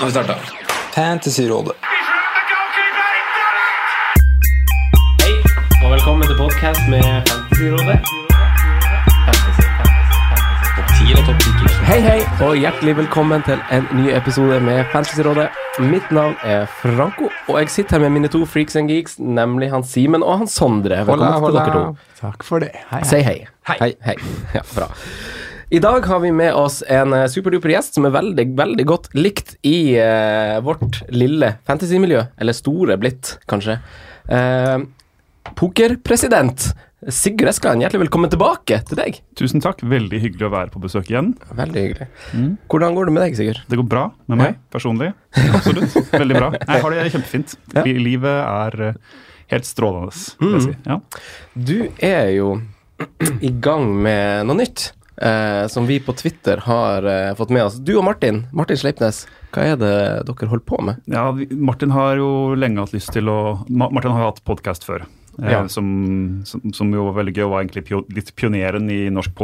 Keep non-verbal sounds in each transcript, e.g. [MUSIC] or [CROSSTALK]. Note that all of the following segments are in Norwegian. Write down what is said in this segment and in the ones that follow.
Nå har vi starta. Fantasyrådet. Hei, og velkommen til podkast med Fantasyrådet. Hei, hei, og hjertelig velkommen til en ny episode med Fantasyrådet. Mitt navn er Franco, og jeg sitter her med mine to freaks and geeks, nemlig han Simen og han Sondre. Velkommen til dere to. Takk for det. Hei, Si hei. Hei. hei. Ja, bra. I dag har vi med oss en eh, superduper gjest som er veldig, veldig godt likt i eh, vårt lille fantasymiljø. Eller store blitt, kanskje. Eh, Pokerpresident Sigurd Eskeland, hjertelig velkommen tilbake til deg. Tusen takk. Veldig hyggelig å være på besøk igjen. Veldig hyggelig. Hvordan går det med deg, Sigurd? Det går bra med meg personlig. Absolutt. Veldig bra. Jeg har det kjempefint. Ja. Livet er eh, helt strålende, vil jeg si. Ja. Du er jo [CLEARS THROAT] i gang med noe nytt. Eh, som vi på Twitter har eh, fått med oss. Du og Martin, Martin Sleipnes, hva er det dere holder på med? Ja, vi- Martin har jo lenge hatt lyst til å Martin har hatt podkast før. eh, Ja. Som, som, som jo var veldig gøy, og var egentlig pio, litt pioneren i norsk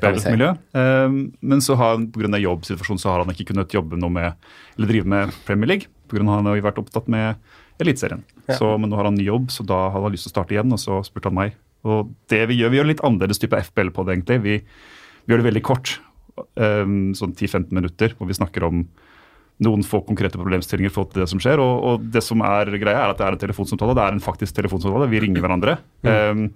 kan vi si. Eh, men så har han pga. jobbsituasjonen så har han ikke kunnet jobbe noe med eller drive med Premier League. På grunn av han har jo vært opptatt med Eliteserien. Ja. Så, Men nå har han ny jobb, så da hadde han lyst til å starte igjen, og så spurte han meg. Og det vi gjør, vi gjør litt annerledes type FBL på det, egentlig. Vi, vi gjør det veldig kort, eh, sånn 10-15 minutter, hvor vi snakker om noen få konkrete problemstillinger for det som skjer. Og, og det som er greia er at det er en telefonsamtale. Det er en faktisk telefonsamtale. Vi ringer hverandre. Um,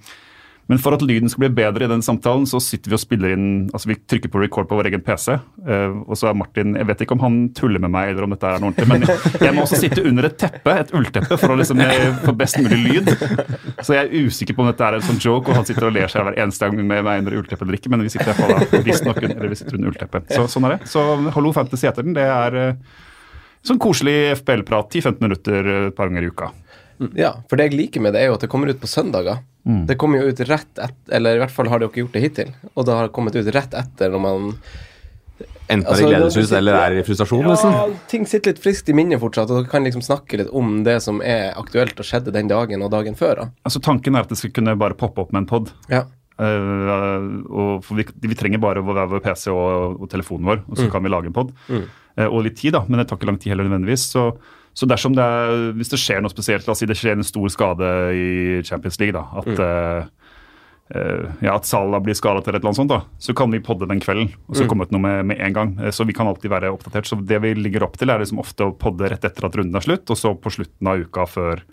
men for at lyden skal bli bedre i den samtalen, så sitter vi og spiller inn altså Vi trykker på record på vår egen PC. uh, og så er Martin Jeg vet ikke om han tuller med meg, eller om dette er noe ordentlig, men jeg må også sitte under et teppe, et ullteppe, for å liksom eh, få best mulig lyd. Så jeg er usikker på om dette er en sånn joke, og han sitter og ler seg hver eneste gang med meg under ullteppet eller ikke, men vi sitter i hvert fall da, visstnok under, under ullteppet. Så sånn er det. Så Hallo Fantasy heter den. Det er eh, sånn koselig FPL-prat, 10-15 minutter eh, et par ganger i uka. Ja, for det jeg liker med det, er jo at det kommer ut på søndager. Det kommer jo ut rett etter, eller i hvert fall har det jo ikke gjort det hittil, og det har kommet ut rett etter når man Enten Altså, er i gledeshus eller er i frustrasjon, Ja, nesten. ting sitter litt friskt i minnet fortsatt, og dere kan liksom snakke litt om det som er aktuelt og skjedde den dagen og dagen før. da. Altså Tanken er at det skal kunne bare poppe opp med en pod. Ja. Uh, og for vi, vi trenger bare vår, vår PC og, og telefonen vår, og så kan vi lage en pod. Eh, og litt tid, da, men det tar ikke lang tid heller nødvendigvis. Så, så dersom det er, hvis det skjer noe spesielt, la oss si det skjer en stor skade i Champions League, da, at, mm. uh, ja, at Salah blir skadet eller et eller annet sånt, da, så kan vi podde den kvelden og så komme ut noe med, med en gang. Eh, så vi kan alltid være oppdatert. Så det vi ligger opp til, er liksom ofte å podde rett etter at runden er slutt, og så på slutten av uka før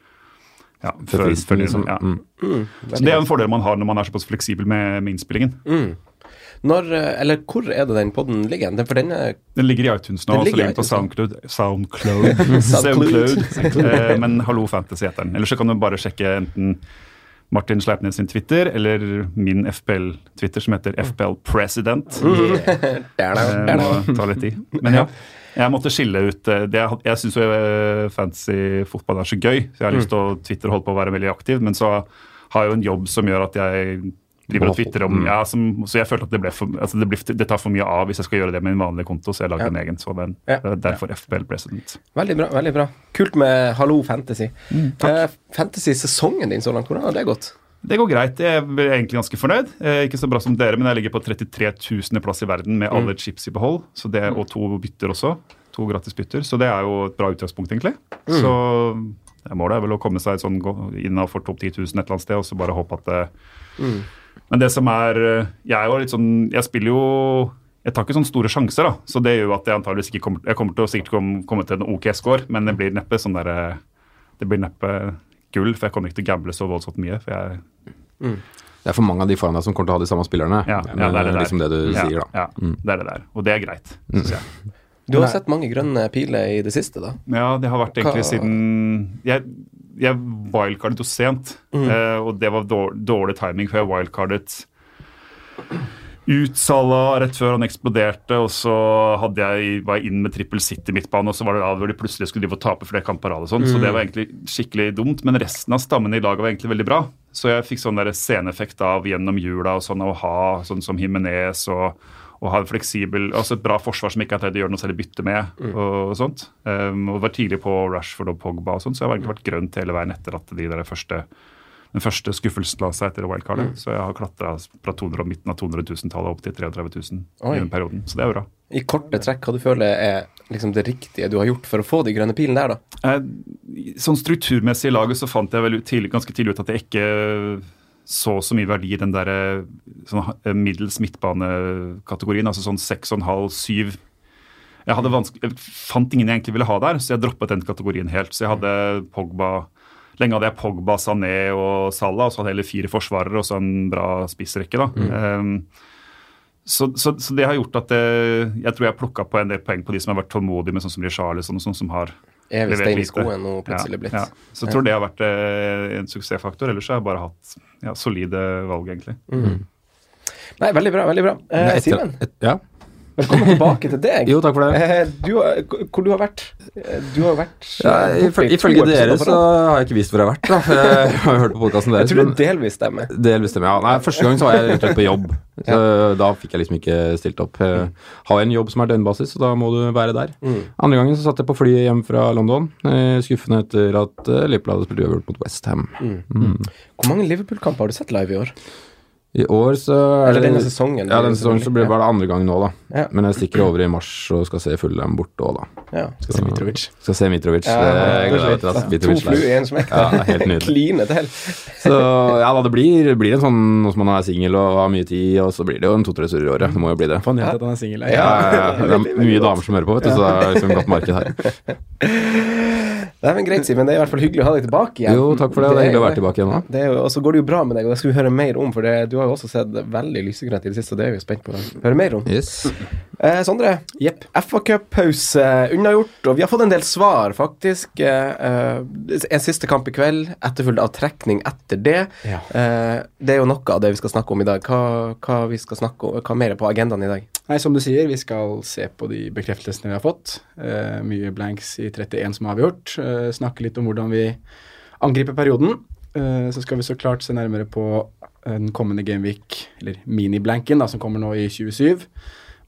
ja, Før før, liksom. ja. Mm. Så Det er en fordel man har når man er såpass fleksibel med, med innspillingen. Når, eh, eller hvor er det den podden ligger? Den, for den er Den ligger i iTunes nå, så ligger på Soundcloud. [LAUGHS] Soundcloud. Soundcloud. Eh, Men Hallo Fantasy heter den. Eller så kan du bare sjekke enten Martin Sleipnes sin Twitter eller min FPL-Twitter, som heter FPL President. [LAUGHS] Da, Eh, må ta litt i. Men ja, jeg måtte skille ut det, Jeg, syns jo fantasy fotball er så gøy, så jeg har lyst til å Twitter holde på å være veldig aktiv, men så har jeg jo en jobb som gjør at jeg driver og twitterer om ja, som, Så jeg følte at det, ble for, altså det, ble, det tar for mye av hvis jeg skal gjøre det med en vanlig konto, så jeg lagde Ja. en egen. Så den, Ja. det er derfor FPL President. Veldig bra. veldig bra. Kult med Hallo Fantasy. Mm, eh, Fantasy-sesongen din så langt, hvordan har det gått? Det går greit. Jeg er egentlig ganske fornøyd. Eh, ikke så bra som dere, men jeg ligger på 33 000. plass i verden med alle chips i behold. Så det, og to bytter også. To gratis bytter. Så det er jo et bra utgangspunkt, egentlig. Så det målet er vel å komme seg sånn innafor topp 10 000 et eller annet sted, og så bare håpe at det Men det som er eh, Jeg er jo litt sånn Jeg spiller jo jeg tar ikke sånne store sjanser, da. så det gjør jo at jeg antageligvis ikke kommer Jeg kommer til å sikkert komme, komme til en OK score, men det blir neppe sånn der, Det blir neppe gull, for jeg kommer ikke til å gamble så voldsomt mye. for jeg Det er for mange av de foran deg som kommer til å ha de samme spillerne. Ja, ja, det er det der. liksom det du ja, sier, da. Ja, det er det der. Og det er greit, syns jeg. Du har sett mange grønne piler i det siste, da. Ja, det har vært egentlig Hva- siden Jeg, jeg wildcardet jo sent, eh, og det var dårlig, dårlig timing, for jeg wildcardet ut Salah rett før han eksploderte, og så jeg, var jeg inn med trippel City midtbane, og så var det da hvor de plutselig skulle drive og tape flere kamper av og Sånn, Så det var egentlig skikkelig dumt, men resten av stammen i laget var egentlig veldig bra. Så jeg fikk sånn der sceneeffekt av gjennom jula og sånn å ha sånn som Jimenez og, og ha en fleksibel, altså et bra forsvar som ikke har greid å gjøre noe særlig bytte med. og sånt. Um, og var tidlig på Rashford og Pogba, og sånt, så jeg har egentlig vært grønt hele veien etter at de der første den første skuffelsen la seg etter wildcardet. Så jeg har klatra fra 200, midten av 200 000-tallet opp til 33 000 Oi. i den perioden. Så det er bra. I korte trekk, hva du føler er liksom det riktige du har gjort for å få de grønne pilene der, da? Eh, Sånn strukturmessig i laget så fant jeg vel tidlig, ganske tidlig ut at jeg ikke så så mye verdi i den der eh, sånn eh, middels midtbanekategorien, altså sånn 6,5-7. Jeg, halv, syv. jeg fant ingen jeg egentlig ville ha der, så jeg droppet den kategorien helt. Så jeg hadde Pogba Lenge hadde jeg Pogba, Sané og Salah, og så hadde jeg heller fire forsvarere og så en bra spissrekke. da. Um, så, så, så det har gjort at det, jeg tror jeg har plukka på en del poeng på de som har vært tålmodige med sånn som Richarlison og sånn som har Evig levert stein i skoen nå plutselig blitt. Ja, ja. Så jeg tror det har vært eh, en suksessfaktor. Ellers har jeg bare hatt ja, solide valg, egentlig. Nei, veldig bra. veldig bra. Eh, Simen, ja. Velkommen tilbake til deg. Jo, takk for det. Eh, du, hvor du har vært? Eh, Du har vært Ja, eh, ifølge, dere så har jeg ikke visst hvor jeg har vært. da Jeg [LAUGHS] har hørt på podkasten Jeg tror det delvis stemmer. Delvis stemmer, ja. Nei, Første gang så var jeg slett på jobb. [LAUGHS] Så Da fikk jeg liksom ikke stilt opp. Jeg har en jobb som er døgnbasis, så da må du være der. Mm. Andre gangen så satt jeg på flyet hjem fra London, eh, skuffende etter at eh, Liverpool hadde spilt uavgjort mot Westham. Mm. Hvor mange Liverpool-kamper har du sett live i år? I år så er Eller denne sesongen, Ja, denne sesongen så blir det bare det andre gang nå, da. Ja. Men jeg stikker over i mars og skal se Fullem borte òg, da. Ja. Skal se Mitrovic. Skal se Mitrovic. Ja, det gleder jeg meg til. to flu i én en smekk. [LAUGHS] Ja, helt [LAUGHS] nydelig. Kline til. [LAUGHS] Så ja da, det blir, blir en sånn nå man er singel og har mye tid, og så blir det jo en to-tre turer i året. Det må jo bli det. Få nyhet at han er singel. Ja, ja, ja. Det er mye damer som hører på, vet du, så det er liksom godt marked her. Nei, men Greit, Simen. Det er i hvert fall hyggelig å ha deg tilbake igjen. Jo, takk for det. Det er hyggelig å være tilbake igjen. Det er og så går det jo bra med deg, og det skal vi høre mer om. For det, du har jo også sett veldig lysegrønt i det siste, og det er vi spent på å høre mer om. Yes. Eh, Sondre, yep. FA-cuppause unnagjort, og vi har fått en del svar, faktisk. Eh, eh, en siste kamp i kveld, etterfulgt av trekning etter det. Ja. Eh, det er jo noe av det vi skal snakke om i dag. Hva, hva vi skal snakke om, hva mer er på agendaen i dag? Nei, som du sier, vi skal se på de bekreftelsene vi har fått. Eh, mye blanks i 31 som er avgjort. Eh, snakke litt om hvordan vi angriper perioden. Eh, så skal vi så klart se nærmere på den kommende Gameweek, eller mini-blanken, som kommer nå i 27.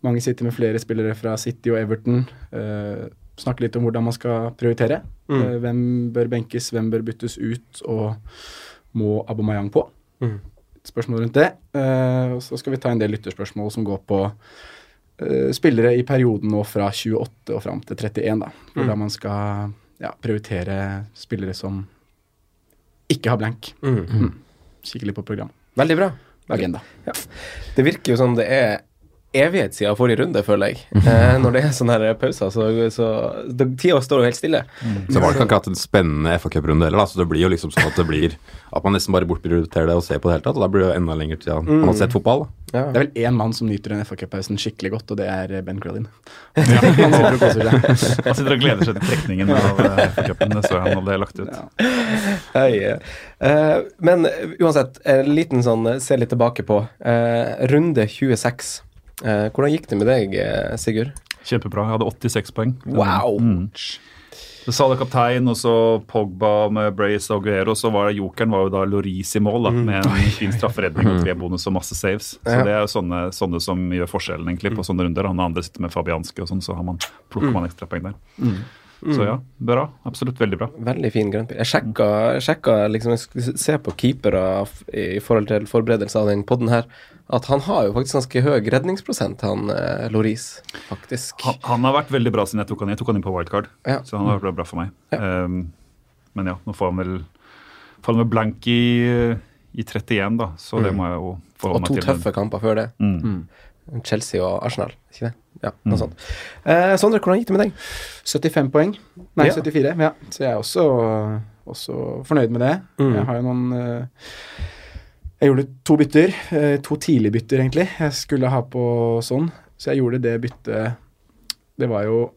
Mange sitter med flere spillere fra City og Everton. Eh, snakke litt om hvordan man skal prioritere. Mm. Eh, hvem bør benkes, hvem bør byttes ut, og må Abomayang på? Mm. Spørsmål rundt det. Eh, og så skal vi ta en del lytterspørsmål som går på eh, spillere i perioden nå fra 28 og fram til 31, da. Hvordan man skal ja, prioritere spillere som ikke har blank. Mm. Kikke litt på program. Veldig bra. Agenda. Det virker jo som det er evighet siden forrige runde, føler jeg. Eh, når det er sånne her pauser, så, så Tida står jo helt stille. Så var det ikke akkurat en spennende FA Cup-runde heller, da. Så det blir jo liksom sånn at det blir At man nesten bare bortprioriterer det og ser på det hele tatt. Og da blir det jo enda lenger til man har sett fotball. da. Ja. Det er vel én mann som nyter den FA Cup-pausen skikkelig godt, og det er Ben Crellin. [LAUGHS] Han sitter og koser seg. [LAUGHS] Han sitter og gleder seg til trekningen av FA FA-cupen. Det så jeg han hadde lagt ut. Ja. Hei. eh, men uansett, en liten sånn eh, se litt tilbake på. eh, runde 26. Eh, hvordan gikk det med deg, eh, Sigurd? Kjempebra. Jeg hadde 86 poeng. Wow! Mm. Salah kaptein, og så Pogba med Brace og Aguero. Så var det jokeren var jo da Loris i mål, da, med en fin strafferedning og tre bonus og masse saves. Så Mm. Det er jo sånne, sånne som gjør forskjellen egentlig på sånne runder. Han andre sitter med Fabianski og sånn, så har man, plukker man ekstrapoeng der. poeng der. Så ja, bra. Absolutt veldig bra. Veldig fin grønnpil. Jeg sjekka, sjekka liksom, jeg skulle se på keepere i forhold til forberedelse av den podden her, at han har jo faktisk ganske høy redningsprosent, han eh, Loris, faktisk. Han, han har vært veldig bra siden jeg tok han inn. Jeg tok han inn på wildcard, Ja. så han har vært bra for meg. Ja. Um, men ja, nå får han vel får han med blank i, i 31, da, så det må jeg jo forholde Og to tøffe kamper før det. Mm. Chelsea og Arsenal, ikke det? Ja, noe sånt. Eh, Sondre, hvordan gikk det med deg? 75 poeng. Nei, Ja. 74. Ja. Så jeg er også, også fornøyd med det. Mm. Jeg har jo noen eh, Jeg gjorde to bytter. eh, To tidlige bytter, egentlig. Jeg skulle ha på sånn. Så jeg gjorde det byttet Det var jo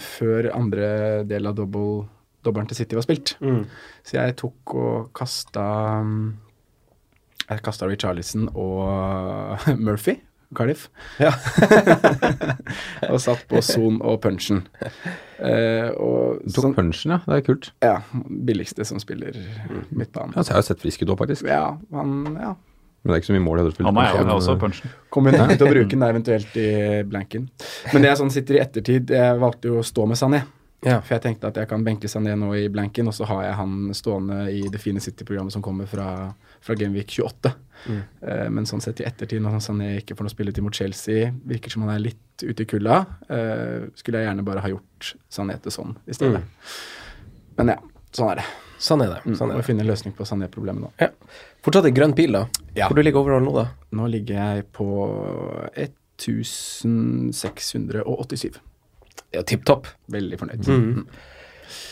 før andre del av double, dobbelen til City var spilt. Så jeg tok og kasta Jeg kasta Richarlison og [LAUGHS] Murphy. Cardiff. Ja. [LAUGHS] og satt på Son og Punchen. Eh, og Du tok sånn- punchen, ja. Det er kult. ja, billigste som spiller midtbane. Ja, så jeg har jo sett frisk ut òg, faktisk. Ja, han ja. Men det er ikke så mye mål jeg hadde spilt. Han er jeg, jeg også punchen. Kommer hun til å bruke den eventuelt i blanken. Men det er sånn sitter i ettertid. Jeg valgte jo å stå med Sané. Ja. For jeg tenkte at jeg kan benke Sané nå i blanken, og så har jeg han stående i det fine City-programmet som kommer fra, fra Gameweek 28. Mm. Uh, men sånn sett i ettertid, når Sané ikke får noe spilletid mot Chelsea, virker som han er litt ute i kulda, Uh, skulle jeg gjerne bare ha gjort Sané til sånn i stedet. Men ja, sånn er det. Sånn er det. Mm. Sånn Må er det. finne en løsning på Sané-problemet nå. Ja. Fortsatt i grønn pil, da. Ja. Hvor du ligger overall nå, da? Nå ligger jeg på 1687. Ja, Tipp topp. Veldig fornøyd. Mm.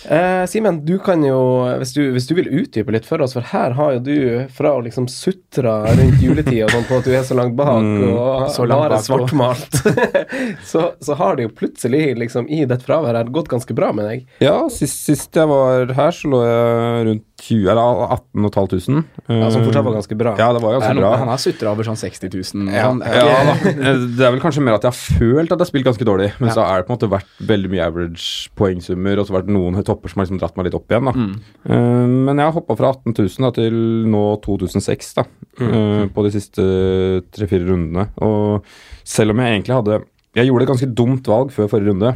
Eh, Simen, du kan jo, hvis du, hvis du vil utdype litt for oss, for her har jo du fra å liksom sutre rundt juletid og sånn på at du er så langt bak og så langt bare svartmalt, [LAUGHS] så, så har det jo plutselig liksom i ditt fravær her gått ganske bra med deg. Ja, sist, sist jeg var her, så lå jeg rundt 20, eller 18 500. Ja, som fortsatt var ganske bra. Ja, det var ganske bra. han har sutra over sånn 60 000. Ja, ja [LAUGHS] da. Det er vel kanskje mer at jeg har følt at jeg har spilt ganske dårlig, men så har det på en måte vært veldig mye average poengsummer, og så har det vært noen topper som har liksom dratt meg litt opp igjen. da. Eh, men jeg har hoppa fra 18 000 da, til nå 2006 da, eh, på de siste tre-fire rundene. Og selv om jeg egentlig hadde Jeg gjorde et ganske dumt valg før forrige runde,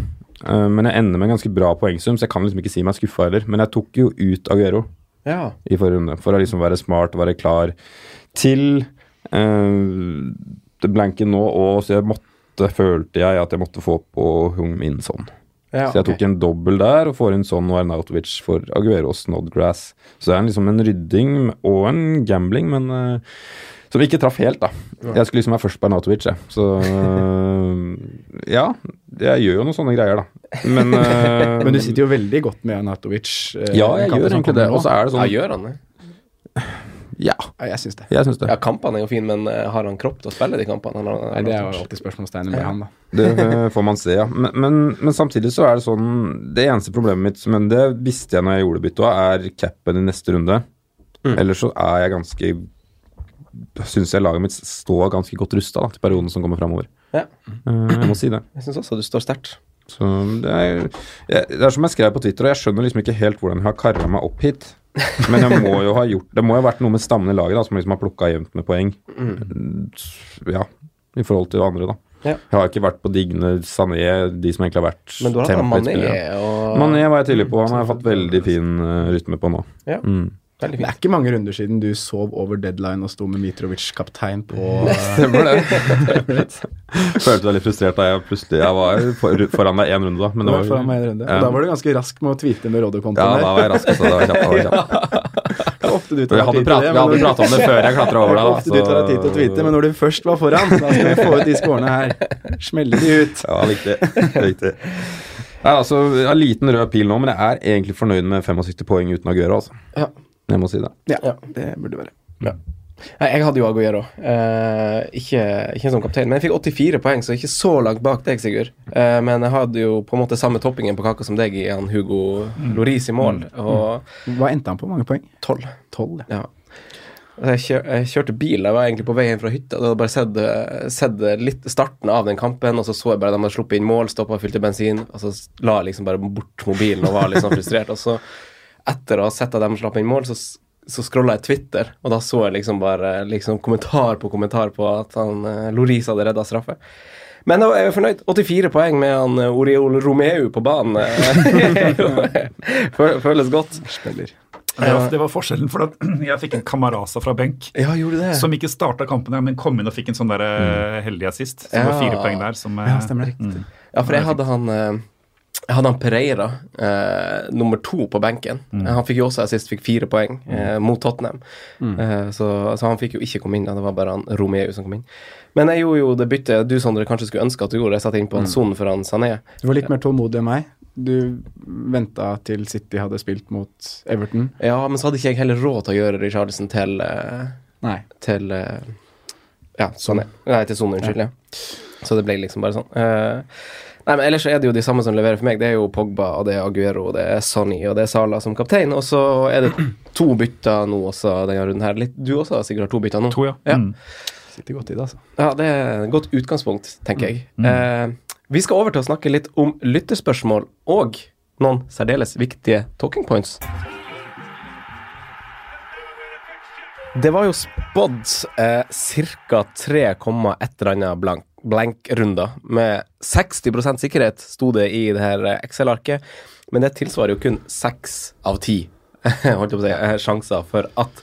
eh, men jeg ender med en ganske bra poengsum, så jeg kan liksom ikke si meg skuffa heller. Men jeg tok jo ut Aguero Ja. i forrige runde, for å liksom være smart og være klar til uh, blanken nå, og så jeg måtte, følte jeg at jeg måtte få på Hung Min sånn. Ja, så jeg tok okay. en dobbel der og får inn sånn og Arnautovic for Aguero og Snodgrass. Så det er liksom en rydding og en gambling, men uh, som ikke traff helt, da. Jeg skulle liksom være først på Arnautovic, jeg. Så uh, [LAUGHS] ja, jeg gjør jo noen sånne greier, da. Men, uh, [LAUGHS] Men du sitter jo veldig godt med Arnautovic. Ja, jeg gjør egentlig det. Og så er det Ja, jeg gjør han det? Ja, Ja, jeg syns det. jeg syns det. Ja, kampene er jo fine, men eh, har han kropp til å spille de kampene? Nei, det er jo alltid spørsmålstegnet med han, da. Det eh, får man se, ja. Men, men, men samtidig så er det sånn Det eneste problemet mitt, men det visste jeg når jeg gjorde byttet, er capen i neste runde. Ellers så er jeg ganske Syns jeg laget mitt står ganske godt rusta til perioden som kommer framover. Ja, Jeg må si det. jeg syns også du står sterkt. Så det er, det er som jeg skrev på Twitter, og jeg skjønner liksom ikke helt hvordan jeg har kara meg opp hit. Men det må jo ha gjort Det må jo ha vært noe med stammen i laget da, som liksom har plukka jevnt med poeng. Ja, i forhold til andre, da. Ja. Jeg har ikke vært på Digne, Sané, de som egentlig har vært Men du har hatt Mané og Mané var jeg tidlig på, han har jeg fått veldig fin eh, rytme på nå. Ja, Mm. Veldig Det er ikke mange runder siden du sov over deadline og sto med Mitrovic kaptein på [LAUGHS] Stemmer det. [LAUGHS] Følte deg litt frustrert da jeg plutselig Jeg var for, foran deg én runde, da. Men det var, foran meg en runde. Ja. Og da var du ganske rask med å tweete med Ja, Rodde-kontoen da var jeg rask, altså. Det var kjapt. Det var kjapt. [LAUGHS] Er ofte du Vi tar hadde tid til prat- det, vi hadde men pratet om det før jeg klatra over deg, Ofte så... du tar deg tid til å tweete, men når du først var foran, da skal vi få ut de skårene her. Smelle de ut. Ja, riktig. riktig. Nei, altså, jeg har liten rød pil nå, men jeg er egentlig fornøyd med 65 poeng uten Aguero, altså. Ja. Jeg må si det. Ja, det burde være. Ja. jeg hadde jo Aguero. Eh, ikke, ikke som kaptein, men jeg fikk 84 poeng, så ikke så langt bak deg, Sigurd. Eh, men jeg hadde jo på en måte samme toppingen på kaka som deg i han Hugo Loris i mål, og Hva endte han på? Mange poeng? 12. Tolv. ja. Ja. Jeg, kjør, jeg kjørte bil, jeg var egentlig på vei hjem fra hytta. Jeg hadde bare sett, sett litt starten av den kampen, og så så jeg bare de hadde sluppet inn mål, stoppa og fylte bensin, og så la jeg liksom bare bort mobilen og var litt sånn frustrert. Og så, etter å ha sett at de slapp inn mål, så, så scrolla jeg Twitter, og da så jeg liksom bare liksom kommentar på kommentar på at han eh, Loris hadde redda straffe. Men da er jeg fornøyd. 84 poeng med han eh, Oriol Romeu på banen. [LAUGHS] Føles godt. Spiller. Det var, det var forskjellen, for at [CLEARS THROAT] jeg fikk en Kamaraza fra benk. Ja, gjorde det. Som ikke starta kampene, men kom inn og fikk en sånn der eh, heldig assist. Så det var fire poeng der. Som, Ja, stemmer mm. Ja, for jeg hadde han Jeg hadde han Pereira eh, nummer to på benken. Mm. Han fikk jo også assist, fikk fire poeng eh, mot Tottenham. Eh, så, altså, han fikk jo ikke komme inn, det var bare han Romeo som kom inn. Men jeg gjorde jo det byttet du Sondre kanskje skulle ønske at du gjorde. Jeg satte inn Mm. på en Son for han Sané. Du var litt mer tålmodig enn meg. Du venta til City hadde spilt mot Everton. Ja, men så hadde ikke jeg heller råd til å gjøre Richarlison til eh, Nei. Til eh, Ja, Sané. Nei, til Son, unnskyld. Ja. Så det ble liksom bare sånn. Eh, nei, men Ellers er det jo de samme som leverer for meg. Det er jo Pogba, og det er Aguero, og det er Sonny og det er Sala som kaptein. Og så er det to bytter nå også denne runden her. Litt, du også sikkert har to bytter nå? To, ja. Ja. Mm. Sitter godt i det, altså. Ja, det er et godt utgangspunkt, tenker jeg. Eh, vi skal over til å snakke litt om lyttespørsmål og noen særdeles viktige talking points. Det var jo spådd eh, ca. 3,1 eller annet blank, blank-runder med 60% sikkerhet, sto det i det her eh, Excel-arket. Men det tilsvarer jo kun seks av ti [LAUGHS] si, eh, sjanser for at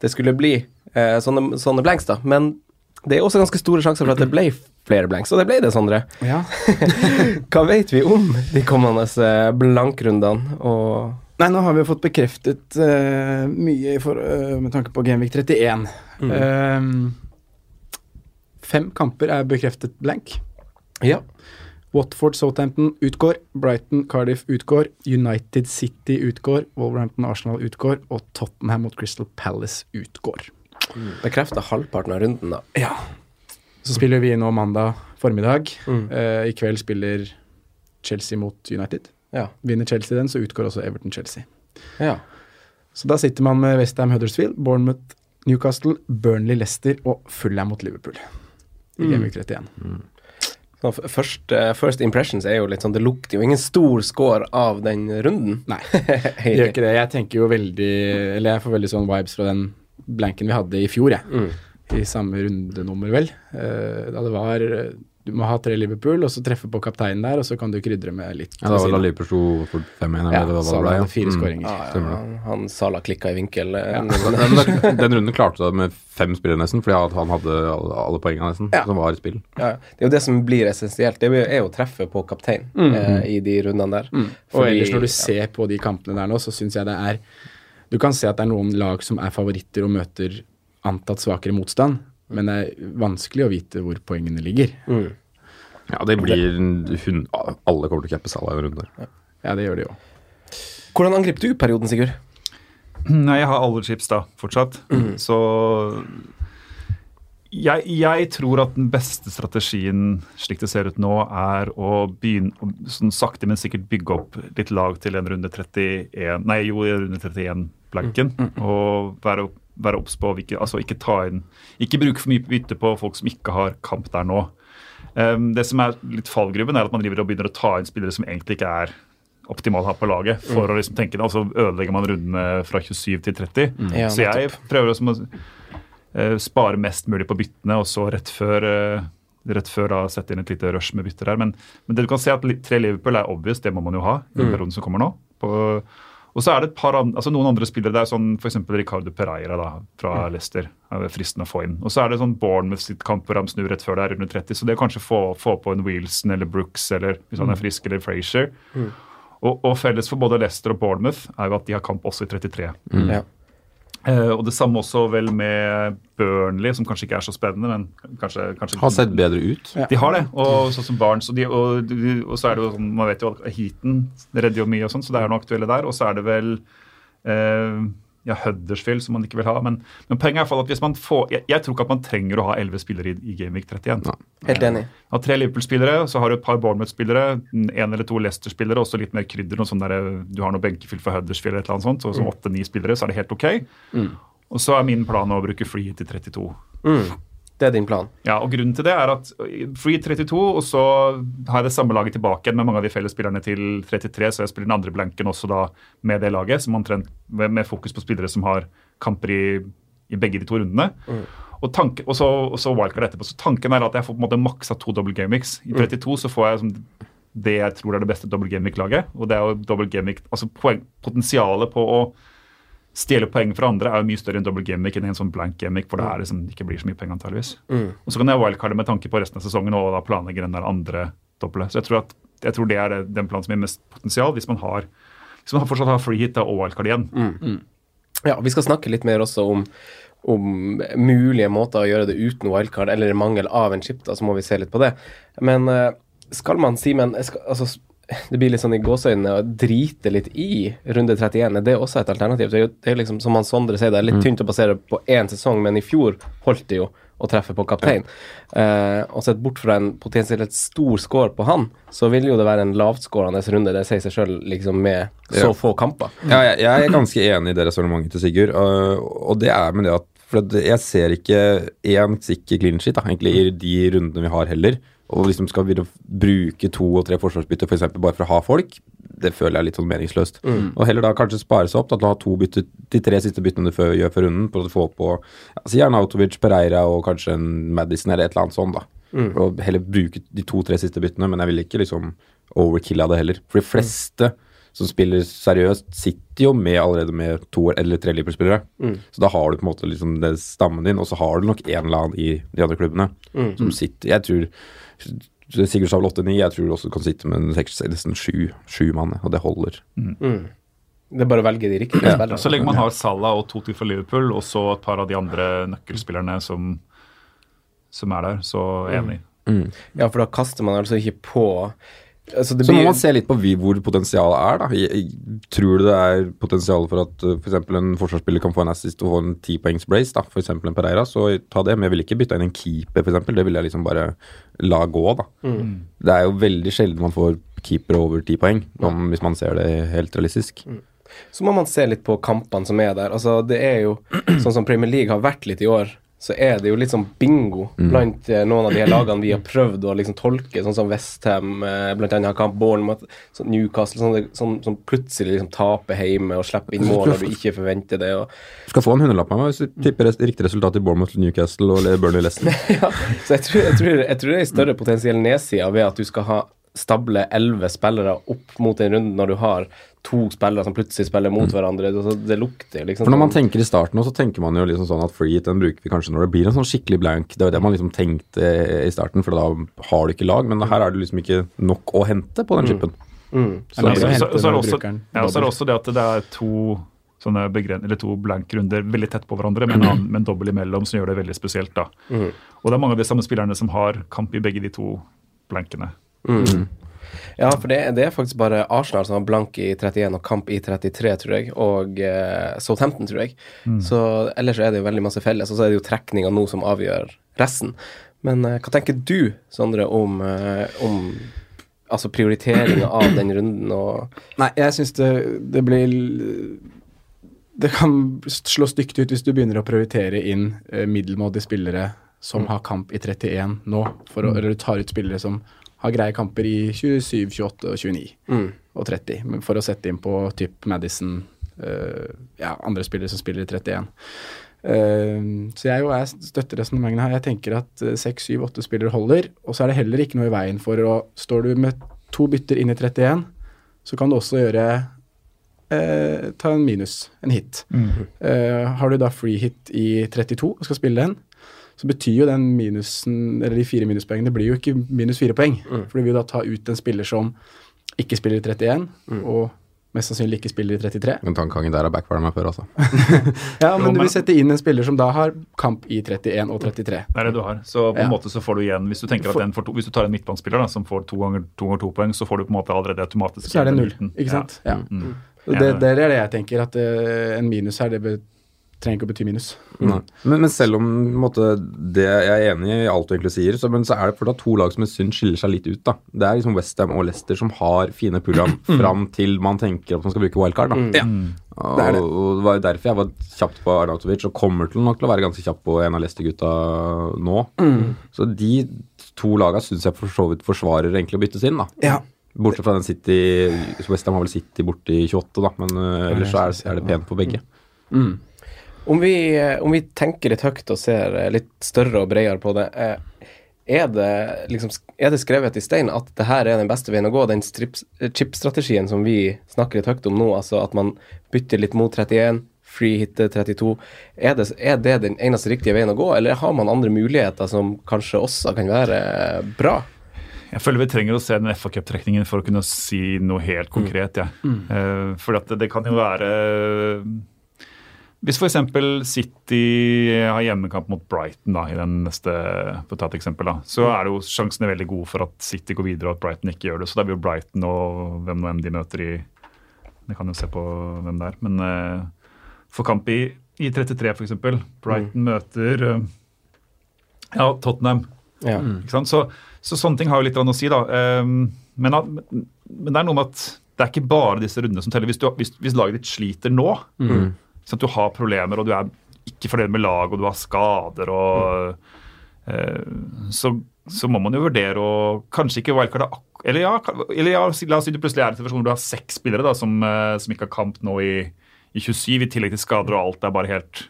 det skulle bli eh, sånne, sånne blanks, da. Men det er også ganske store sjanser for at det ble flere blanks, og det ble det, Sondre. Ja. [LAUGHS] Hva vet vi om de kommende eh, blankrundene? Og Nei, nå har vi jo fått bekreftet uh, mye for, uh, med tanke på Genvik 31. Eh, fem kamper er bekreftet blank. ja. Watford Southampton utgår. Brighton Cardiff utgår. United City utgår. Wolverhampton Arsenal utgår. Og Tottenham mot Crystal Palace utgår. Bekrefta halvparten av runden, da. Ja. Så spiller vi nå mandag formiddag. Mm. Uh, I kveld spiller Chelsea mot United. Ja. Vinner Chelsea den, så utgår også Everton-Chelsea. ja. Så da sitter man med Westham Huddersfield, Bournemouth Newcastle, Burnley Leicester og Fulham mot Liverpool. I Mm. Gameweek 31. Så f- Først, eh, first impressions er jo litt sånn Det lukter jo ingen stor score av den runden. Nei, [LAUGHS] det gjør ikke det. Jeg tenker jo veldig Eller jeg får veldig sånn vibes fra den blanken vi hadde i fjor, jeg. Mm. I samme rundenummer, vel. Uh, da det var eh, Du må ha tre Liverpool, og så treffe på kapteinen der, og så kan du krydre med litt Ja, da var da. Liverpool sto for 5-1. Ja, det Salah hadde fire Mm. skåringer. Ja, ja, han, Salah Sala klikka i vinkel. eh, Ja. [LAUGHS] men- Den, den, den runden klarte det med fem spillere nesten, fordi han hadde alle, alle poengene nesten Ja. som var i spill. Ja, det er jo det som blir essensielt. Det er jo å treffe på kaptein eh, i de rundene der. Mm. Og ellers, når du ser på de kampene der nå, så syns jeg det er Du kan se at det er noen lag som er favoritter og møter antatt svakere motstand, men det er vanskelig å vite hvor poengene ligger. Mm. Ja, det blir hun, Alle kommer til å cappe Salah i en runde. Ja, det gjør de jo. Hvordan angrep du perioden, Sigurd? Nei, jeg har alle chips da, fortsatt. Så jeg, jeg tror at den beste strategien, slik det ser ut nå, er å begynne sånn sakte, men sikkert bygge opp litt lag til en runde 31 Nei, jo, en runde 31-blanken. Og være, være obs på ikke, altså ikke ta inn Ikke bruke for mye bytte på folk som ikke har kamp der nå. Um, det som er litt fallgruven, er at man driver og begynner å ta inn spillere som egentlig ikke er optimalt her på laget, for å liksom tenke det, og så ødelegger man rundene fra 27 til 30. Ja, så jeg prøver også å eh, spare mest mulig på byttene, og så rett før eh, rett før da sette inn et lite rush med bytter her. Men, men det du kan se at tre Liverpool er obvious, det må man jo ha i mm. perioden som kommer nå. På, og så er det et par andre, altså noen andre spillere der, sånn f.eks. Ricardo Pereira da, fra Leicester. er fristende å få inn. Og så er det sånn Bournemouth sitt kamp hvor han snur rett før det er under 30. Så det å kanskje få, få på en Wilson eller Brooks eller hvis han er frisk, eller Frazier. Og, og felles for både Leicester og Bournemouth er jo at de har kamp også i 33. Ja. Eh, og det samme også vel med Burnley, som kanskje ikke er så spennende, men kanskje, kanskje Har sett bedre ut. De har det, og sånn som Barnes. Og, de, og, og så er det jo sånn, man vet jo at Heaton redder jo mye, og sånn, så det er noe aktuelle der. Og så er det vel eh, ja, Huddersfield som man ikke vil ha. Men, men poenget er i hvert fall at hvis man får jeg, jeg tror ikke at man trenger å ha elleve spillere i, i Gameweek 31. Ja, Helt enig. Har tre Liverpool-spillere, så har du et par Bournemouth-spillere, en eller to Leicester-spillere, og så litt mer krydder. Noe sånn der, du har noe benkefyll for Huddersfield eller et eller annet sånt, så åtte-ni spillere, så er det helt ok. Og så er min plan å bruke free til 32. Mm. Det er din plan. Ja, og Grunnen til det er at free 32, og så har jeg det samme laget tilbake igjen med mange av de fellesspillerne til 33, så jeg spiller den andre blanken også da med det laget, som omtrent med, med fokus på spillere som har kamper i, i begge de to rundene. Og, tanke, og, så, og så wildcard etterpå. Så tanken er at jeg får på en måte maksa to double gamics. I 32 så får jeg som det jeg tror er det beste double gamic-laget, Og det er jo double gamic altså poeng, Potensialet på å stjele poeng fra andre er jo mye større enn double gimmick enn en sånn blank gimmick, for det er liksom, ikke blir så mye penger antageligvis. Og så kan jeg wildcarde med tanke på resten av sesongen og da planlegge den der andre doble. Så jeg tror, at, jeg tror det er det, den planen som gir mest potensial, hvis man har hvis man fortsatt har free hit da, og wildcard igjen. Ja, vi skal snakke litt mer også om, om mulige måter å gjøre det uten wildcard, eller mangel av en chip, da, så må vi se litt på det. Men eh, skal man, Simen skal, altså, Det blir litt sånn i gåseøynene å drite litt i runde 31. Det Er også et alternativ? Det er jo det er liksom, som han Sondre sier, det er litt tynt å basere på én sesong, men i fjor holdt det jo å treffe på kaptein. Eh, og sett bort fra en potensielt stor score på han, så vil jo det være en lavtskårende runde. Det sier seg sjøl, liksom, med så Ja. få kamper. Ja, jeg, jeg er ganske enig i det resonnementet til Sigurd, og, og det er med det at for jeg ser ikke én sikker clean sheet da, egentlig i de rundene vi har heller. Og liksom skal vi bruke to og tre forsvarsbytter for eksempel, bare for å ha folk, det føler jeg er litt sånn meningsløst. Og heller da kanskje spare seg opp til å ha to bytter, de tre siste byttene du gjør før runden, for å få på altså gjerne Autovic, Pereira og kanskje en Madison eller et eller annet sånt. da. Og heller bruke de to-tre siste byttene, men jeg vil ikke liksom overkille av det heller. For de fleste som spiller seriøst, sitter jo med allerede med to eller tre Liverpool-spillere. Så da har du på en måte liksom det stammen din, og så har du nok en eller annen i de andre klubbene som sitter Jeg tror Sigurd Stavl 8-9, jeg tror du også kan sitte med nesten sju, sju mann, og det holder. Det er bare å velge de riktige spillerne. Så lenge man har Salah og Toti for Liverpool, og så et par av de andre nøkkelspillerne som, som er der, så er jeg enig. Ja, for da kaster man altså ikke på altså det Så må man se litt på vi, hvor potensialet er, da. Jeg, jeg, tror du det er potensial for at uh, f.eks. en forsvarsspiller kan få en assist og få en tipoengs brace, da, f.eks. en Pereira, så ta det. Men jeg ville ikke bytta inn en keeper, f.eks. Det ville jeg liksom bare la gå, da. Det er jo veldig sjelden man får keeper over ti poeng, om, hvis man ser det helt realistisk. Så må man se litt på kampene som er der. Altså, det er jo [CLEARS THROAT] sånn som Premier League har vært litt i år, så er det jo litt sånn bingo blant eh, noen av de her lagene vi har prøvd å liksom tolke, sånn som Westham, eh, blant annet kamp Bournemouth, sånn Newcastle, sånn, sånn, som plutselig liksom taper hjemme og slipper inn mål når du ikke forventer det. Og, Du skal få en hundrelapp av meg hvis du tipper riktig resultat i Bournemouth, Newcastle og Burnley Leicester. [LAUGHS] ja, så jeg tror, jeg, tror, jeg tror det er en større potensiell nedside ved at du skal ha stable elleve spillere opp mot en runde når du har to spillere som plutselig spiller mot hverandre. Det, det lukter liksom For når man tenker i starten, så tenker man jo liksom sånn at free hit den bruker vi kanskje når det blir en sånn skikkelig blank. Det er jo det man liksom tenkte i starten, for da har du ikke lag. Men her er det liksom ikke nok å hente på den chipen. mm. Så så- er så- så er det også- Ja, og så er det også det at det er to sånne begren eller to blankrunder veldig tett på hverandre, men, en, annen, med dobbel imellom, som gjør det veldig spesielt. da. Og det er mange av de samme spillerne som har kamp i begge de to blankene. Ja, for det, det er faktisk bare Arsenal som har blank i 31 og kamp i 33, tror jeg, og eh, Southampton, tror jeg. Så ellers så er det jo veldig masse felles, og så er det jo trekninga nå som avgjør resten. Men eh, hva tenker du, Sondre, om, eh, om altså prioriteringa av den runden og Nei, jeg syns det, det blir Det kan slå stygt ut hvis du begynner å prioritere inn eh, middelmådige spillere som har kamp i 31 nå, for å, eller du tar ut spillere som har greie kamper i 27, 28 og 29 og 30, for å sette inn på typ Madison, uh, ja, andre spillere som spiller i 31. Uh, så jeg, jo, jeg støtter resonnementene her. Jeg tenker at seks, 6, 7, 8 spillere holder. Og så er det heller ikke noe i veien for å Står du med to bytter inn i 31, så kan du også gjøre eh, Ta en minus, en hit. Eh, har du da free hit i 32 og skal spille den, så betyr jo den minusen, eller de fire minuspoengene, blir jo ikke minus fire poeng. For du vil da ta ut en spiller som ikke spiller i 31, og mest sannsynlig ikke spiller i 33. Den tankegangen der har backfire meg før, altså. [LAUGHS] Ja, men du vil sette inn en spiller som da har kamp i 31 og 33. Det er det du har. Så på en Ja. måte så får du igjen Hvis du tenker at den får to, hvis du tar en midtbanespiller da, som får to ganger to, ganger to poeng, så får du på en måte allerede automatisk Så er det null, ikke sant? Ja. Mm. Ja, det, det- det er det jeg tenker, at eh, en minus her, det be, trenger ikke å bety minus. Mm. Men, men selv om på måte, det jeg er enig i alt du egentlig sier, så, men så er det for da to lag som jeg syns skiller seg litt ut. da. Det er liksom Westham og Leicester som har fine program fram til man tenker at man skal bruke wildcard. da. Ja. Det er det. og det var jo derfor jeg var kjapt på Arnautovic, og kommer til nok til å være ganske kjapp på en av Leicester-gutta nå. Så de to laga syns jeg for så vidt forsvarer egentlig å byttes inn, da. Ja. Bortsett fra den City Westham har vel City borte i 28, da, men uh, ellers så er, er det pent på begge. Om vi, eh, om vi tenker litt høyt og ser eh, litt større og bredere på det, eh, er det, liksom, er det skrevet i stein at det her er den beste veien å gå, den chip-strategien som vi snakker litt høyt om nå, altså at man bytter litt mot 31, free hitte 32, er det, er det den eneste riktige veien å gå, eller har man andre muligheter som kanskje også kan være bra? Jeg føler vi trenger å se den FA Cup-trekningen for å kunne si noe helt konkret. Ja. Eh, for at det, det kan jo være Hvis f.eks. City har hjemmekamp mot Brighton da, i den neste, for å ta et eksempel, da, så er jo sjansene veldig gode for at City går videre og at Brighton ikke gjør det. Så da blir jo Brighton og hvem nå enn de møter i Jeg kan jo se på hvem det er. Men uh, for kamp i, i 33 f.eks. Brighton møter uh, ja, Tottenham. Ja. Ikke sant? Så, så sånne ting har jo litt å si, da. Ehm, men, men det er noe med at det er ikke bare disse rundene som teller. Hvis, du, hvis, hvis laget ditt sliter nå, sånn at du har problemer og du er ikke fornøyd med lag og du har skader og eh, så, så må man jo vurdere å kanskje ikke wildcard eller ja, eller ja, la oss si du plutselig er i en situasjon hvor du har seks spillere da, som, eh, som ikke har kamp nå i, i 27, i tillegg til skader og alt er bare helt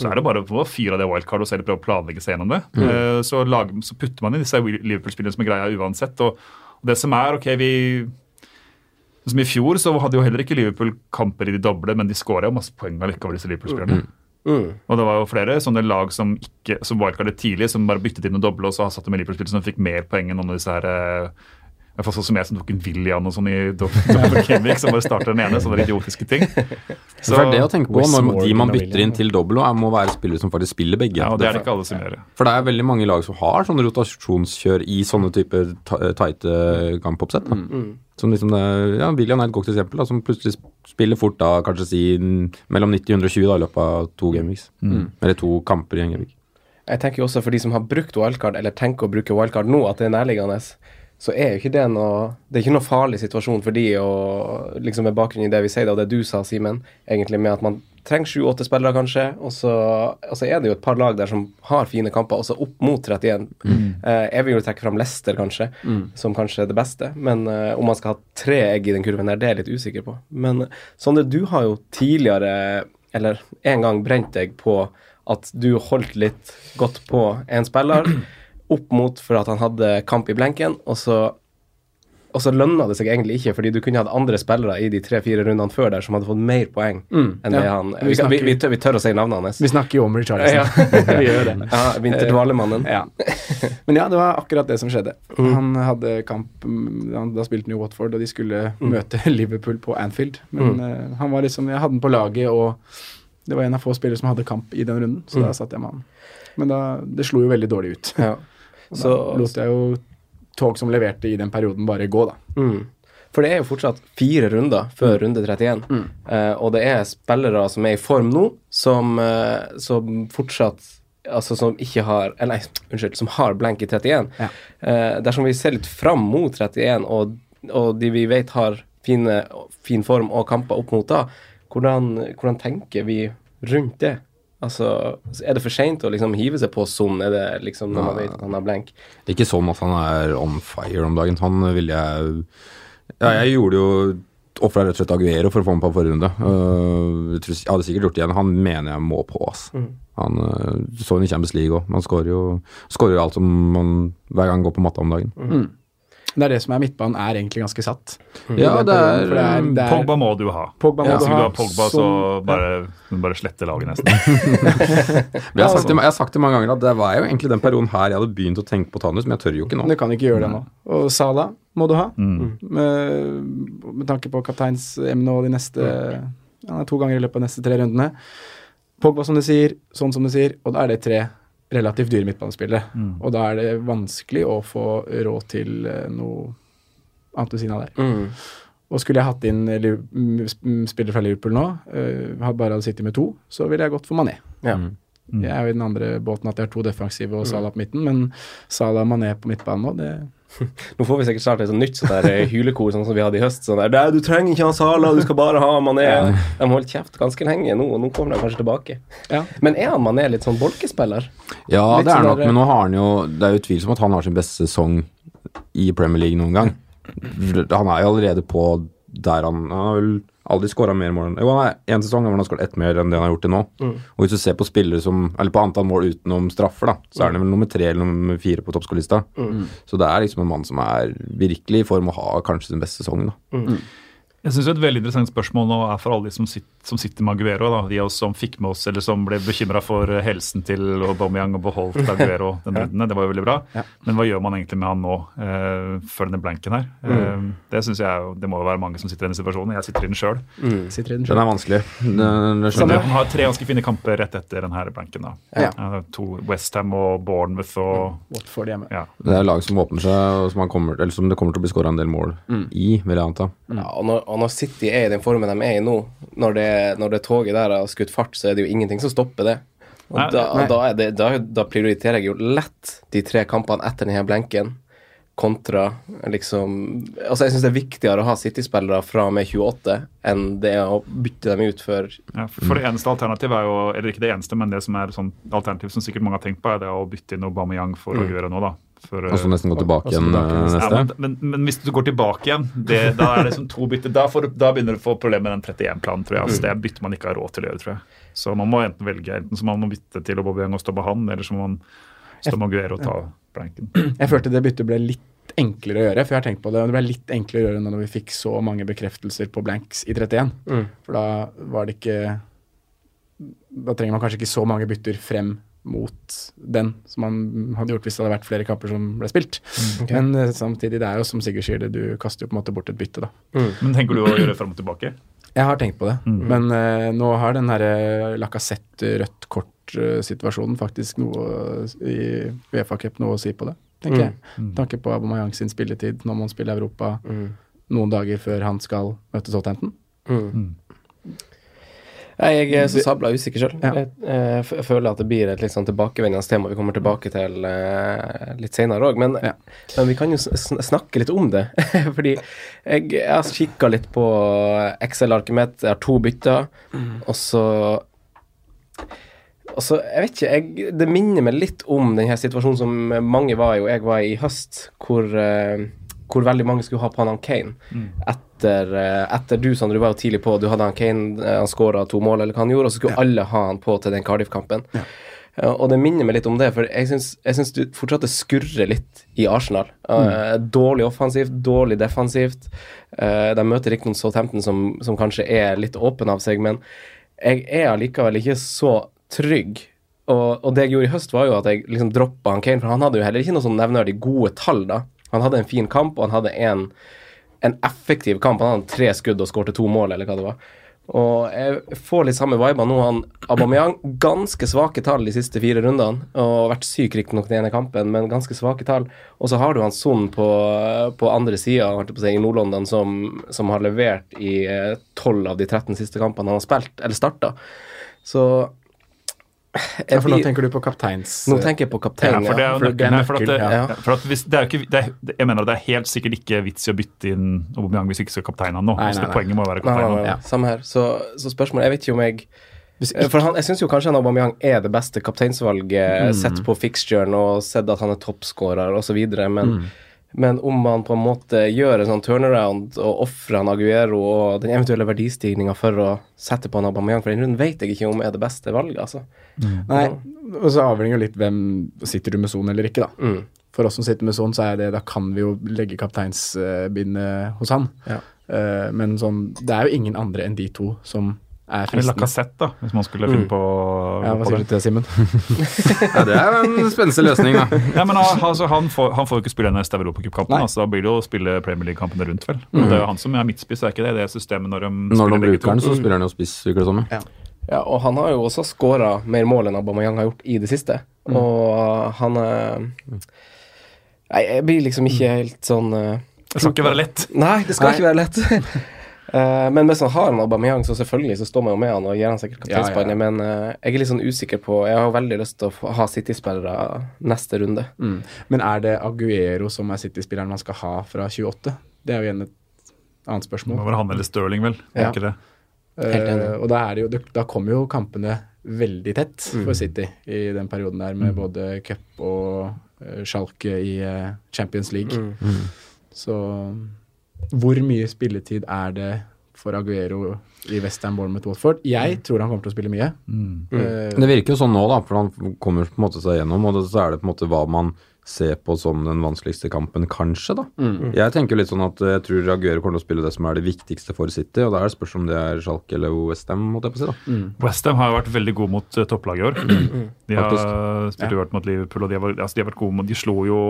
så er det bare å fyre av det wildcard og selv prøve å planlegge seg gjennom det. Eh, så, lager, så putter man inn disse Liverpool-spillene som er greia uansett. Og, og det som er, ok, vi som I fjor så hadde jo heller ikke Liverpool kamper i de doble, men de skåra masse poeng allikevel, disse Liverpool-spillerne. Mm. Og det var jo flere sånne lag som ikke, som wildcardet tidlig, som bare byttet inn og doble, og så satt de med Liverpool-spillere som fikk mer poeng enn noen av disse her eh, hvert fall sånn som jeg som tok en William og sånn i Dover [LAUGHS] Kenwick, som bare starter den ene. Sånne idiotiske ting. Så det er det å tenke på når de man bytter inn til dobbel, må være spillere som faktisk spiller begge. Ja, og Det er det ikke alle som gjør. For det er veldig mange lag som har sånne rotasjonskjør i sånne typer tighte kampoppsett. Da. Som liksom det, ja, William er et godt eksempel, da, som plutselig spiller fort da, kanskje si mellom 90 og 120 da, i løpet av to gameweeks. Eller to kamper i en gameweek. Jeg tenker jo også for de som har brukt wildcard, eller tenker å bruke wildcard nå, at det er nærliggende, så er jo ikke det noe Det er ikke noe farlig situasjon for de, og liksom med bakgrunn i det vi sier, og det du sa, Simen, egentlig med at man trenger sju-åtte spillere, kanskje, og så, og så er det jo et par lag der som har fine kamper, også opp mot 31. Eh, jeg vil jo trekke fram Leicester, kanskje, som kanskje er det beste, men eh, om man skal ha tre egg i den kurven der, det er jeg litt usikker på. Men Sondre, du har jo tidligere, eller en gang brent deg på at du holdt litt godt på en spiller opp mot for at han hadde kamp i blenken, og så, og så lønna det seg egentlig ikke, fordi du kunne hatt andre spillere i de tre-fire rundene før der som hadde fått mer poeng enn det han Vi vi, vi, vi, tør, vi tør å si navnet hans. Vi snakker jo om Richarlison. Ja. [LAUGHS] vi gjør det. [LAUGHS] Ja, Vinterdvalemannen. Ja. Men ja, det var akkurat det som skjedde. Han hadde kamp mm, han, Da spilte han jo Watford, og de skulle møte [LAUGHS] Liverpool på Anfield. Men uh, han var liksom Jeg hadde den på laget, og det var en av få spillere som hadde kamp i den runden, så da satt jeg med han. Men da, det slo jo veldig dårlig ut. Ja. Så, lot jeg jo tog som leverte i den perioden, bare gå, da. mm. For det er jo fortsatt fire runder før runde 31, eh, og det er spillere som er i form nå, som, uh, som fortsatt Altså som ikke har Eller nei, unnskyld, som har blank i 31. Ja. Uh, dersom vi ser litt fram mot 31, og, og de vi vet har fine, fin form og kamper opp mot da, hvordan, hvordan tenker vi rundt det? Altså, Er det for seint å liksom hive seg på Son? Er det liksom når man vet at han er blank? Ikke sånn at han er on fire om dagen. Han ville jeg Ja, jeg gjorde jo Ofra rett og slett Aguero for å få ham på forrige runde. Uh, jeg, jeg hadde sikkert gjort det igjen. Han mener jeg må på, ass. Han uh, så han i Champions League òg. Han skårer jo, jo alt som man hver gang går på matta om dagen. Det er det som er midtbanen, er egentlig ganske satt. Ja, det er, det er, det er Pogba må du ha. Pogba må Ja, du Hvis ikke du har Pogba, så så bare, bare slette laget nesten. [LAUGHS] Jeg, har sagt det, jeg har sagt det mange ganger at det var jo egentlig den perioden her jeg hadde begynt å tenke på Tanus, men jeg tør jo ikke nå. Du kan ikke gjøre det nå. Og Sala må du ha. Med, med tanke på kapteinsemnet og de neste Han er to ganger i løpet av de neste tre rundene. Pogba, som du sier, sånn som du sier, og da er det tre relativt dyre midtbanespillere. Og da er det vanskelig å få råd til eh, noe annet ved siden av der. Mm. Og skulle jeg hatt inn spillere fra Liverpool nå, uh, bare hadde sittet med to, så ville jeg gått for Mané. Ja. Jeg er jo i den andre båten at jeg har to defensive og Salah på midten, men Salah og Mané på midtbanen nå, det [LAUGHS] Nå får vi sikkert snart et sånt nytt sånt der eh, hylekor sånn som vi hadde i høst. Sånn der, Du trenger ikke ha Sala, du skal bare ha Mané. De holdt kjeft ganske lenge nå, og nå kommer de kanskje tilbake. Ja. Men er han Mané litt sånn bolkespiller? Ja, Litt det er sånn nok, der- men nå har han jo Det er jo utvilsomt at han har sin beste sesong i Premier League noen gang. Han er jo allerede på der han Han har vel aldri skåra mer mål enn Jo, han er én sesong hvor han har skåret ett mer enn det han har gjort til nå. Og hvis du ser på spillere som Eller på antall mål utenom straffer, da, så er han vel nummer tre eller nummer fire på toppskårerlista. Så det er liksom en mann som er virkelig i form å ha kanskje sin beste sesong, da. Jeg synes Et veldig interessant spørsmål nå er for alle de som, sitter, som sitter med Aguero. Da. De av oss som fikk med oss, eller som ble bekymra for helsen til Aubameyang og beholdt [LAUGHS] Aguero den runden. Det var jo veldig bra. Ja. Men hva gjør man egentlig med han nå, uh, før denne blanken her? Eh, det synes jeg det må jo være mange som sitter i denne situasjonen. Jeg sitter i den sjøl. Mm. den Den er vanskelig. Den, den har tre ganske fine kamper rett etter denne blanken. da. Ja. Uh, to Westham og Bournemouth og Watford hjemme. ja. Det er lag som åpner seg, og som, han kommer, eller som det kommer til å bli skåra en del mål i, vil jeg anta. Ja, og når, og når City er i den formen de er i nå, når det, når det toget der har skutt fart, så er det jo ingenting som stopper det. Og Nei, da, nei. da, er det, da, da prioriterer jeg jo lett de tre kampene etter denne blenken kontra liksom Altså, jeg syns det er viktigere å ha City-spillere fra og med 28 enn det å bytte dem ut før Ja, for, for det eneste alternativet er jo, eller ikke det eneste, men det som er sånn alternativ som sikkert mange har tenkt på, er det å bytte inn Aubameyang for å gjøre noe da. For, Og så nesten gå tilbake igjen tilbake eh, neste. neste. ja, men, men, men hvis du går tilbake igjen, det, da er det sånn to bytter. Da, får, du- da begynner du å få problemer med den 31-planen, tror jeg. Altså, det bytter man ikke har råd til å gjøre, tror jeg. Så man må enten velge enten så man må bytte til Aubameyang og stå med han, eller så må man stå med Aguero og ta blanken. [CLEARS THROAT] Jeg følte det byttet ble litt enklere å gjøre, for jeg har tenkt på det. Det ble litt enklere å gjøre når vi fikk så mange bekreftelser på blanks i 31. Mm. For da var det ikke Da trenger man kanskje ikke så mange bytter frem mot den som man hadde gjort hvis det hadde vært flere kamper som ble spilt. Okay. Men eh, samtidig, det er jo som Sigurd sier det, du kaster jo på en måte bort et bytte, da. Men tenker du å gjøre fram og tilbake? Jeg har tenkt på det, Mm. men uh, nå har den herre Lacassette rødt kort-situasjonen faktisk noe i Uefa Cup noe å si på det, tenker Mm. jeg. Med tanke på Aubameyang sin spilletid når man spiller Europa Mm. noen dager før han skal møte Southampton. Mm. Jeg er så sabla usikker sjøl. Ja. Jeg, eh, f- føler at det blir et litt sånn tilbakevendende tema vi kommer tilbake til eh, litt senere òg. Men, Ja. men vi kan jo sn snakke litt om det. [LAUGHS] Fordi jeg, jeg har kikka litt på Excel-arket mitt. Jeg har to bytter, og så og så, jeg vet ikke, jeg, Det minner meg litt om denne situasjonen som mange var i, og jeg var i høst, hvor, eh, hvor veldig mange skulle ha på han han Kane. Etter, eh, etter du, Sander, du var jo tidlig på, du hadde han Kane, eh, han skåra to mål, eller hva han gjorde, og så skulle alle ha han på til den Cardiff-kampen. Ja. og det minner meg litt om det, for jeg syns, du fortsatt det skurrer litt i Arsenal. Mm. Dårlig offensivt, dårlig defensivt. Eh, de møter riktignok Southampton, som, som kanskje er litt åpen av seg, men jeg er allikevel ikke så trygg. Og, og det jeg gjorde i høst, var jo at jeg liksom droppa Kane, for han hadde jo heller ikke noe sånn nevneverdig gode tall, da. Han hadde en fin kamp, og han hadde en, en effektiv kamp. Han hadde tre skudd og skårte to mål, eller hva det var. Og jeg får litt samme viber nå. Han Aubameyang, ganske svake tall de siste fire rundene. Og vært syk riktignok den ene kampen, men ganske svake tall. Og så har du han Son på, på andre sida, i Nord-London, som, som har levert i tolv av de 13 siste kampene han har spilt, eller starta. Så Ja, for nå tenker du på kapteins... nå tenker jeg på Ja, for det er jo for det nøkkelen. For det, ja. for at hvis, det er ikke, det er, jeg mener at det er helt sikkert ikke vits i å bytte inn Aubameyang hvis ikke skal kapteine han nå. Nei, Så nei, nei. Poenget må være Nei, nei, kaptein nei, nå. nei. Samme her. Så, så spørsmålet Jeg vet ikke om jeg Eh, For han, Jeg syns jo kanskje han Aubameyang er det beste kapteinsvalget, sett på fixturen og sett at han er toppskårer osv., men, men om man på en måte gjør en sånn turnaround og ofrer han Aguero og den eventuelle verdistigninga for å sette på han Aubameyang for den runden, vet jeg ikke om er det beste valget, altså. Nei, og så avhenger jo litt hvem Sitter du med sonen eller ikke, da. Mm. For oss som sitter med Son, så er det Da kan vi jo legge kapteinsbindet hos han. Ja. Eh, men sånn Det er jo ingen andre enn de to som er Eller fristende. Lacassette, da, hvis man skulle finne på, Ja, hva sier du til det, Simen? [LAUGHS] Ja, det er en spennende løsning, da. [LAUGHS] Ja, men han, altså, han, får, han får jo ikke spille den neste Europacup-kampen. altså, da blir det jo å spille Premier League-kampene rundt, vel. Og Det er jo han som er midtspiss, er ikke det? Det er systemet når de Når de bruker den, så spiller han jo spiss, virker det som. ja. Ja, og han har jo også skåra mer mål enn Aubameyang har gjort i det siste. Og han er Nei, jeg blir liksom ikke helt sånn uh, Det skal ikke være lett. Nei, det skal Nei. ikke være lett. [LAUGHS] Eh, men hvis han har en Aubameyang, så selvfølgelig så står man jo med han og gir han sikkert Ja, ja, ja. Men eh, jeg er litt sånn usikker på Jeg har veldig lyst til å ha City-spillere neste runde. Mm. Men er det Aguero som er City-spilleren man skal ha fra 28? Det er jo igjen et annet Det spørsmål. må være han eller Stirling, vel. Ja. Ikke det? Helt enig. Eh, og da, er det jo, da kommer jo kampene veldig tett Mm. for City i den perioden der, med både cup og uh, Schalke i uh, Champions League. Mm. Så hvor mye spilletid er det for Aguero i Westham, Bournemouth, Watford? Jeg tror han kommer til å spille mye. Mm. Uh, Det virker jo sånn nå, da, for han kommer på en måte seg gjennom, og så er det på en måte hva man ser på som den vanskeligste kampen, kanskje, da. mm. Jeg tenker litt sånn at eh, jeg tror Aguero kommer til å spille det som er det viktigste for City, og da er det spørsmål om det er Schalke eller Westham, måtte jeg på si, da. mm. Westham har jo vært veldig god mot uh, topplaget i år. De har Faktisk. spilt ja. mot Liverpool, og de har, altså, de har vært gode mot De slo jo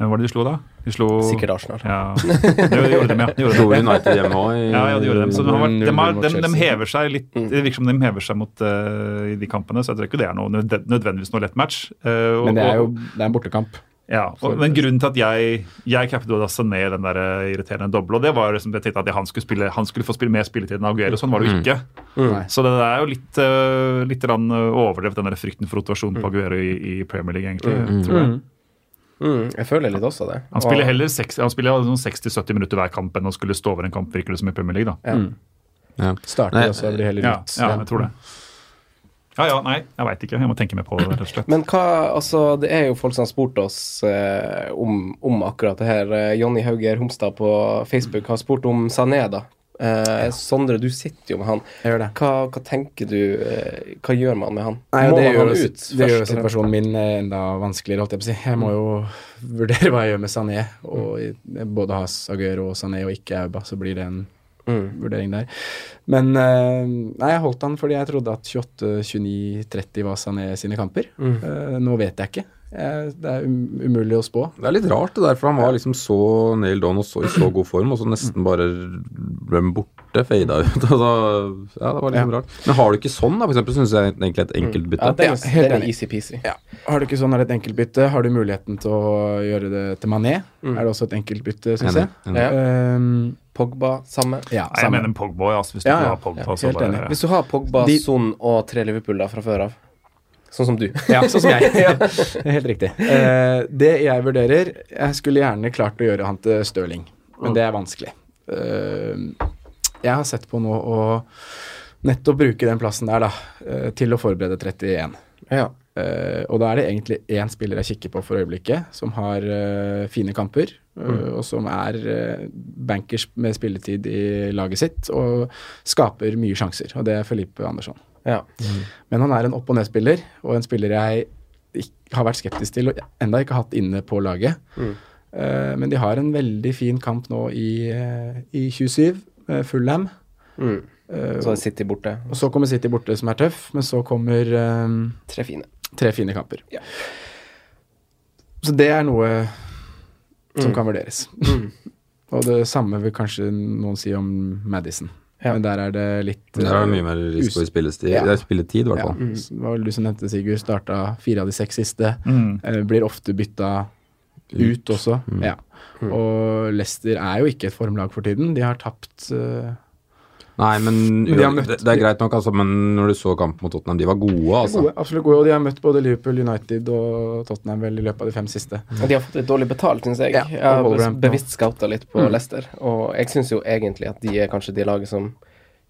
Hvem var det de slo, da? De slo Sikkert Arsenal. Ja, det gjorde de, ja. [LAUGHS] De gjorde. United hjemme òg Ja, ja, de gjorde dem. Så de, har de, har, de, de hever seg litt Det virker som de hever seg mot uh, i de kampene, så jeg tror ikke det er noe nødvendigvis noe lett match. Uh, og- Men det er jo det er en bortekamp. ja, og, men grunnen til at jeg jeg cappet ned Sané den der eh, irriterende doble, og det var liksom, jeg tenkte at han skulle, spille, han skulle få spille mer spilletid enn Aguero. Sånn var det jo ikke. Mm. Så det er jo litt, uh, litt overdrevet, den der frykten for rotasjon på Aguero i, i Premier League, egentlig. tror jeg. Mm, jeg føler litt også det. Han spiller heller seks- han spiller sånn 60-70 minutter hver kamp enn å skulle stå over en kamp, virker det som i Premier League. da. Ja. Mm. Ja. Starter også og blir heller Ja, ut. ja, jeg tror det. Ja, ja, nei, jeg veit ikke. Jeg må tenke mer på det, rett og slett. Men hva, altså, det er jo folk som har spurt oss eh, om, om akkurat det her. Eh, Jonny Hauger Homstad på Facebook har spurt om Sané, da. Eh, Sondre, du sitter jo med han. Hva, hva tenker du eh, Hva gjør man med han? Nei, Må det man gjør, han ut det gjør situasjonen min eh, enda vanskeligere, holdt jeg på å si. Jeg må jo vurdere hva jeg gjør med Sané, og mm. både ha Aguero og Sané og ikke Auba, så blir det en Mm. vurdering der. Men eh, nei, jeg holdt han fordi jeg trodde at 28, 29, 30 var Sané sine kamper. Mm. Eh, nå vet jeg ikke. Jeg, det er um, umulig å spå. Det er litt rart, det der, for han var liksom så nailed on og så i så god form, og så nesten bare ble borte, fada ut. [LAUGHS] Altså, ja, det var liksom rart. Men har du ikke sånn, da, for eksempel, syns jeg egentlig et enkelt bytte. Ja, det Ja, helt det er easy-peasy. Ja. Har du ikke sånn er det et enkeltbytte, har du muligheten til å gjøre det til Mané, Mm. er det også et enkeltbytte, syns jeg. enig. Ja. Um, Pogba, samme. ja, jeg mener Pogba, ja. altså, Hvis du Ja, ikke har Pogba, Ja, så helt bare enig. Hvis du har Pogba, De- Son og tre Liverpool da fra før av, sånn som du Ja, sånn som jeg. [LAUGHS] ja. Helt riktig. Uh, det jeg vurderer Jeg skulle gjerne klart å gjøre han til Stirling, men det er vanskelig. Uh, jeg har sett på nå å nettopp bruke den plassen der da, uh, til å forberede 31. Ja. Og da er det egentlig én spiller jeg kikker på for øyeblikket, som har fine kamper, mm. og som er bankers med spilletid i laget sitt, og skaper mye sjanser. Og det er Felipe Andersson. Ja. Men han er en opp- og ned-spiller, og en spiller jeg har vært skeptisk til og enda ikke hatt inne på laget. Mm. Uh, men de har en veldig fin kamp nå i, uh, i 27, uh, Fullham. Mm. Eh, Så er City borte. og så kommer City borte, som er tøff, men så kommer eh, Tre fine. tre fine kamper. Ja. Så det er noe som Mm. kan vurderes. Mm. [LAUGHS] Og det samme vil kanskje noen si om Madison. Ja. Men der er det litt Der er det mye mer risiko i spilletid, Ja. er spilletid, i hvert Ja, fall. Mm. det var vel du som nevnte, Sigurd. Starta fire av de seks siste. Mm. Eh, blir ofte bytta ut også. Mm. Ja. Og Leicester er jo ikke et formlag for tiden. De har tapt eh, Nei, men de har møtt- det, det er greit nok, altså, men når du så kampen mot Tottenham, de var gode, altså. gode, absolutt gode. Og de har møtt både Liverpool, United og Tottenham vel i løpet av de fem siste. Og de har fått litt dårlig betalt, syns jeg. Ja, jeg har bevisst scouta litt på Mm. Leicester, og jeg syns jo egentlig at de er kanskje de laget som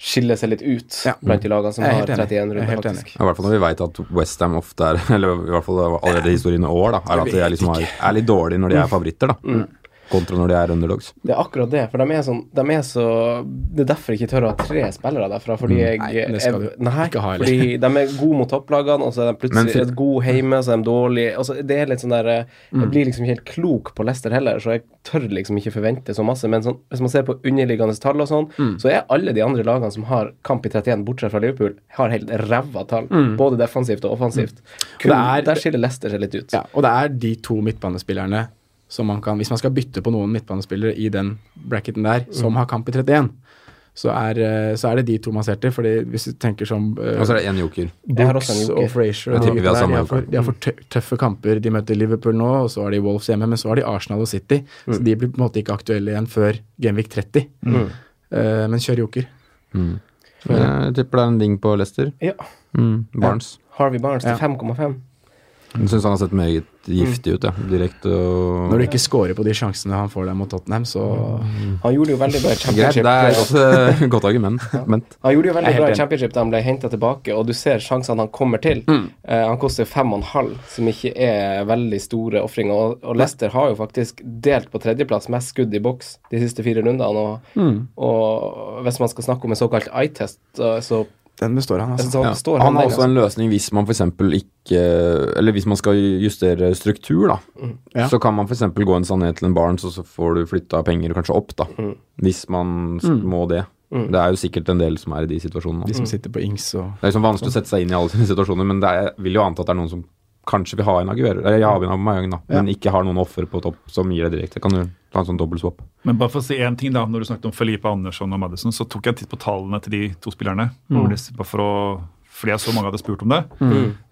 skiller seg litt ut Ja. blant de lagene som har helt enig. 31 er runder, faktisk. Ja, I hvert fall når vi vet at Westham ofte er [LAUGHS] Eller i hvert fall allerede historien i år, da, er at de er, liksom, er litt dårlige når de er favoritter, da. Mm. Kontra når de er underdogs. Det er akkurat det, for de er sånn de er så, Det er derfor jeg ikke tør å ha tre spillere derfra, fordi jeg Nei, det skal jeg- du nei, ikke ha heller. fordi de er gode mot topplagene, og så er de plutselig for- gode hjemme, så er de dårlige altså, Det er litt sånn der eh, Mm. Jeg blir liksom ikke helt klok på Leicester heller, så jeg tør liksom ikke forvente så masse. Men sånn, hvis man ser på underliggende tall og sånn, Mm. så er alle de andre lagene som har kamp i 31, bortsett fra Liverpool, har helt ræva tall. Både defensivt og offensivt. Kun, og er- der skiller Leicester seg litt ut. Ja, og det er de to midtbanespillerne som man kan Hvis man skal bytte på noen midtbanespillere i den bracketen der, som har kamp i 31, så er, eh, så er det de to man ser til. Fordi hvis du tenker som uh, Og så er det én joker. Brooks og Frazier og de har de har for, de har for tøffe kamper. De møter Liverpool nå, og så har de Wolves hjemme, men så har de Arsenal og City. Så de blir på en måte ikke aktuelle igjen før Genvik 30. Mm. Uh, men kjør joker. Mm. Jeg tipper det er en ding på Leicester. Ja. Mm. Barnes. Harvey Barnes til Ja. 5,5. Jeg syns han har sett meget giftig ut, ja. Direkte og Når du ikke scorer på de sjansene han får der mot Tottenham, så Han gjorde jo veldig bra i Greit, championship. det er også et [LAUGHS] godt argument. Ja. Han gjorde jo veldig bra i championship da han ble henta tilbake, og du ser sjansene han kommer til. Eh, han koster fem og en halv, som ikke er veldig store ofringer. Og, og Leicester har jo faktisk delt på tredjeplass mest skudd i boks de siste fire rundene. Og, og hvis man skal snakke om en såkalt eye-test, så, så, den består han, altså. ja. Består, han han har der. også en løsning hvis man f.eks. ikke Eller hvis man skal justere struktur, da. Ja. Så kan man f.eks. gå en sannhet til en Barents, og så får du flytta penger kanskje opp, da. Hvis man mm. må det. Det er jo sikkert en del som er i de situasjonene. De som sitter på Ings og Det er liksom vanskelig å sette seg inn i alle sine situasjoner, men det er, jeg vil jo anta at det er noen som kanskje vil ha en Aguero, eller ja, en Aubameyang, da, men ikke har noen offer på topp som gir det direkte. Kan du ta en sånn dobbeltswap? Men bare for å si én ting, da. Når du snakket om Felipe Andersson og Madison, så tok jeg en titt på tallene til de to spillerne. Mm. Bare for å, fordi jeg så mange hadde spurt om det.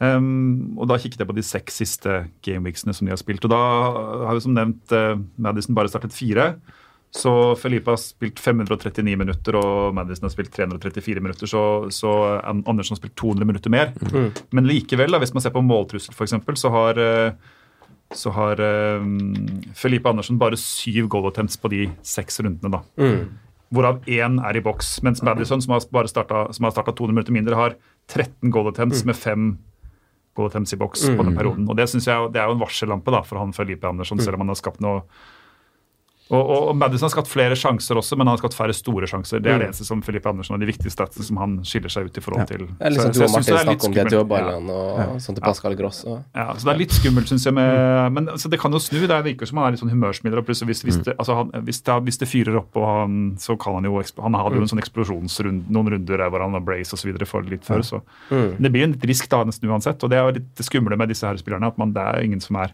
Um, og da kikket jeg på de seks siste gameweeksene som de har spilt. Og da har jo som nevnt uh, Madison bare startet fire. Så Felipe har spilt 539 minutter, og Madison har spilt 334 minutter. Så, så Andersen har spilt 200 minutter mer. Men likevel, da, hvis man ser på måltrussel f.eks., så har eh, så har um, Felipe Andersen bare syv goal attempts på de seks rundene. da. Hvorav én er i boks. Mens Madison, som har starta, starta 200 minutter mindre, har 13 goal attempts med fem goal attempts i boks på den perioden. Og Det synes jeg det er jo en varsellampe da, for han Felipe Andersen, selv om han har skapt noe og, og, og Madison har skapt flere sjanser også, men han har skapt færre store sjanser. Det er det eneste som Filippe Andersen og de viktige statsene som han skiller seg ut i forhold til. Er liksom Så- så du og jeg synes det er litt skummelt. Ja. og sånn til Pascal Gross. Og. Ja, så Det er litt skummelt, syns jeg. Med, men altså, Det kan jo snu. Det virker som han er litt sånn humørsmidler. og plutselig Hvis, hvis, det, altså, han, hvis, det, hvis det fyrer opp, og han, så kan han jo Han hadde jo en sånn eksplosjonsrunde, noen runder der hvor han har brace osv. for litt før. så Det blir en litt risk da nesten uansett. Og det er jo litt det skumle med disse her spillerne, at man, det er ingen som er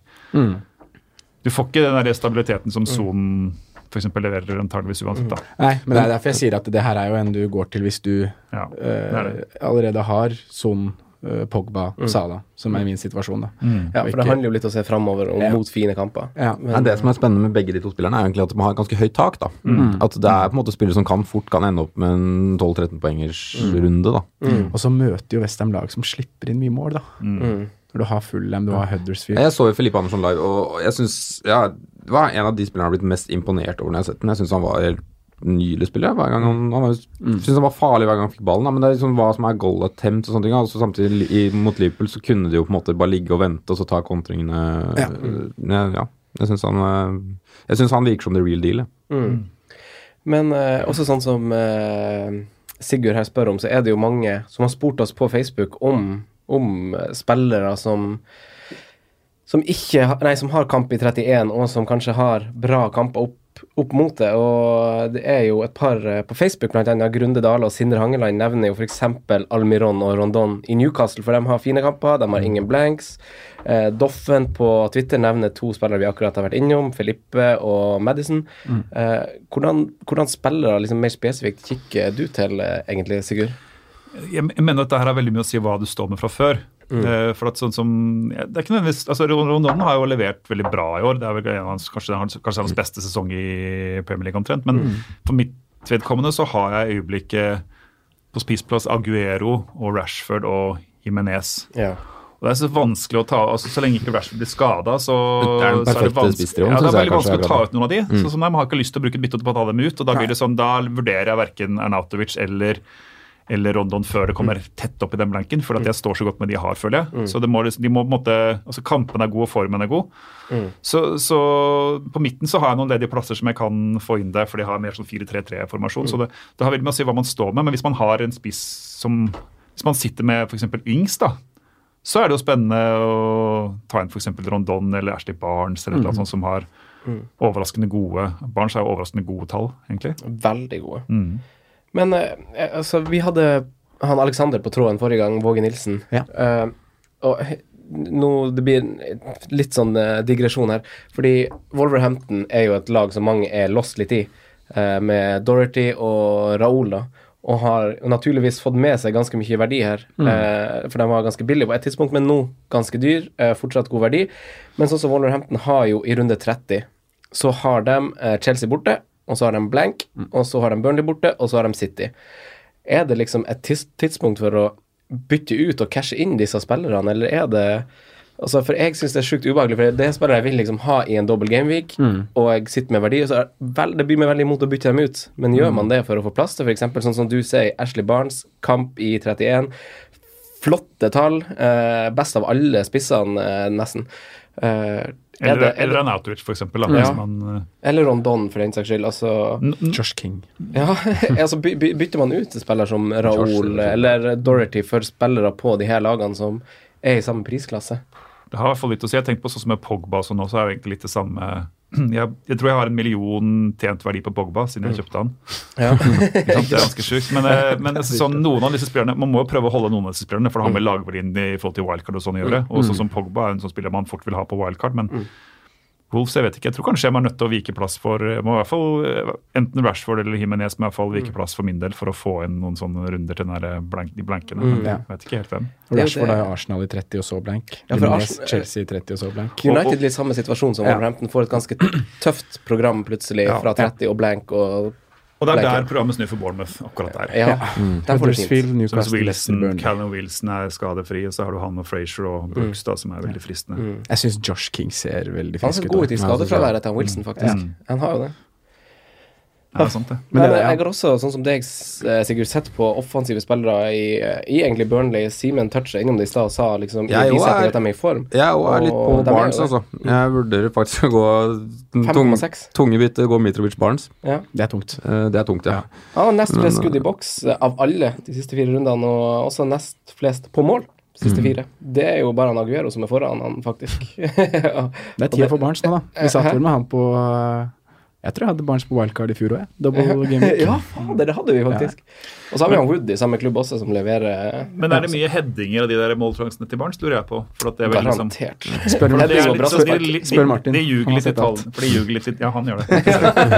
Du får ikke den der stabiliteten som for f.eks. leverer antageligvis uansett. da. Nei, men det er derfor jeg sier at det her er jo en du går til hvis du Ja, det eh, er det. allerede har Son, Pogba Pogba, Sala, som er min situasjon. da. Ja, for det handler jo litt om å se framover og Ja. mot fine kamper. Ja. Nei, det som er spennende med begge de to spillerne, er egentlig at de har et ganske høyt tak. da. At det er på en måte spillere som kan fort kan ende opp med en 12-13 poengers runde. da. Og så møter jo Westham lag som slipper inn mye mål, da. Mm. Når du har Fulham, du har Huddersfield. Jeg så jo Filippe Andersson live, og jeg synes, ja, det var en av de spillerne jeg har blitt mest imponert over når jeg har sett den. Jeg syns han var helt nydelig spiller. Hver gang han, han var, synes han var farlig hver gang han fikk ballen, da, men det er liksom hva som er goal attempt og sånne ting. Altså, samtidig i, mot Liverpool så kunne de jo på en måte bare ligge og vente og så ta kontringene. Ja. Ja, ja. Jeg syns han, eh, jeg synes han virker som the real deal. jeg. Mm. Men eh, også sånn som eh, Sigurd her spør om, så er det jo mange som har spurt oss på Facebook om, om eh, spillere som som ikke Nei, som har kamp i 31, og som kanskje har bra kamper opp, opp mot det. Og det er jo et par eh, på Facebook, annet Grunde Dale og Sindre Hangeland, nevner jo f.eks. Almiron og Rondon i Newcastle, for de har fine kamper, de har ingen blanks. Eh, Doffen på Twitter nevner to spillere vi akkurat har vært innom, Filippe og Madison. Eh, hvordan, hvordan spillere liksom mer spesifikt kikker du til, eh, egentlig, Sigurd? Jeg mener at det her har veldig mye å si hva du står med fra før. Mm. for at sånn som, ja, det er ikke nødvendigvis, altså Rondon har jo levert veldig bra i år. Det er vel en av hans, kanskje, kanskje hans beste sesong i Premier League omtrent. Men for mitt vedkommende så har jeg i øyeblikket på spisplass Aguero og Rashford og Jimenez. Ja. Og Det er så vanskelig å ta altså Så lenge ikke Rashford blir skada, så, Det er så er det vanskelig, Ja, det er veldig vanskelig å ta ut noen av de. Så sånn, Man har ikke lyst til å bruke et bytte på å ta dem ut. og Da blir det sånn, da vurderer jeg verken Arnautovic eller eller Rondon før det kommer tett opp i den blanken, for at jeg står så godt med de jeg har, føler jeg. Så det må, liksom- de må på en måte, altså Kampen er god, og formen er god. Så, så på midten så har jeg noen ledige plasser som jeg kan få inn der, for de har mer sånn 4-3-3-formasjon. Så det, det har veldig med å si hva man står med. Men hvis man har en spiss som Hvis man sitter med f.eks. Ings, da, så er det jo spennende å ta inn f.eks. Rondon eller Ashley Barnes eller noe sånt som har overraskende gode Barnes har jo overraskende gode tall, egentlig. Veldig gode. Mm. Men eh, altså, vi hadde han Alexander på tråden forrige gang, Våge Nilsen. Ja. Eh, og nå, det blir litt sånn eh, digresjon her. Fordi Wolverhampton er jo et lag som mange er lost litt i, eh, med Dorothy og Raoul, da. Og har naturligvis fått med seg ganske mye verdi her. Eh, for de var ganske billige på et tidspunkt, men nå ganske dyr. Eh, fortsatt god verdi. Men sånn som Wolverhampton har jo i runde 30, så har de eh, Chelsea borte, og så har de blank, og så har de Burnley borte, og så har de City. Er det liksom et tids tidspunkt for å bytte ut og cashe inn disse spillerne, eller er det Altså, For jeg syns det er sjukt ubehagelig, for det er spillere jeg vil liksom ha i en dobbel gameweek, og jeg sitter med verdi, og så er vel, det blir meg veldig imot å bytte dem ut. Men gjør man det for å få plass til f.eks. sånn som du sier, Ashley Barnes, kamp i 31, flotte tall, eh, best av alle spissene, eh, nesten. Eh, Eller, det, er eller det, Arnautovic, for eksempel. Da, Ja. man, eh, eller Rondon, for den saks skyld. Altså Josh King. Ja, [LAUGHS] altså by, by, bytter man ut en spiller som Raoul eller Dorothy for spillere på de her lagene som er i samme prisklasse? Det har i hvert fall litt å si. Jeg tenker på sånn som med Pogba og sånn også, er det egentlig litt det samme. [CLEARS THROAT] Jeg, jeg tror jeg har en million tjent verdi på Pogba siden jeg kjøpte han. [LAUGHS] Ja. [LAUGHS] Det er ganske sjukt. Men, eh, [LAUGHS] men sånn, noen av disse spillerne, man må jo prøve å holde noen av disse spillerne, for det har med lagverdien i forhold til wildcard og sånn å gjøre. Og sånn som Pogba er en sånn spiller man fort vil ha på wildcard. men Wolves, jeg vet ikke. Jeg tror kanskje jeg må nødt til å vike plass for må i hvert fall eh, enten Rashford eller Jimenez må i hvert fall vike plass for min del for å få inn noen sånne runder til den der blank, de blankene. Mm, Ja. jeg vet ikke helt hvem. Det er jo Rashford har jo Arsenal i 30 og så blank. Ja, for Arsenal- Chelsea i 30 og så blank. United i samme situasjon som Ja. Wolverhampton. Får et ganske tøft program plutselig Ja. fra 30 og blank og Og det er der programmet snur for Bournemouth. akkurat der. Ja, der får Newcastle, Wilson, Callum Wilson er skadefri, og så har du han og Frazier og Brooks da, som er veldig fristende. Jeg syns Josh King ser veldig frisk ut. frisk ser ut. god ut i skadefraværet til Wilson, faktisk. Han har jo det. Ja, sant det. Men Men jeg har også, sånn som deg, eh, Sigurd, sett på offensive spillere i, i egentlig Burnley. Simen toucha innom det i stad og sa liksom Jeg jo er- at de er i form. Jeg er litt på Og er Barnes, altså. Jeg vurderer faktisk å gå tung, 5,6. tunge bytte, gå Mitrovic Barnes. Ja. Det er tungt. Eh, Det er tungt, ja. ja. nest flest skudd i boks eh, av alle de siste fire rundene, og også nest flest på mål. de Siste fire. Det er jo bare han Aguero som er foran han, faktisk. ja. [LAUGHS] Det er tida for Barnes nå, da. Vi satt vel med han på Jeg tror jeg hadde Barnes på wildcard i fjor òg. Double game week. [LAUGHS] ja, fader, det hadde vi faktisk. Og så har vi han Wood i samme klubb også, som leverer Men er det mye headinger av de der målsjansene til Barnes, lurer jeg på? For at det er vel liksom Garantert. Spør, [LAUGHS] For det er og litt, så de, de, Spør Martin. De ljuger litt i tallene. For de ljuger litt i Ja, han gjør det.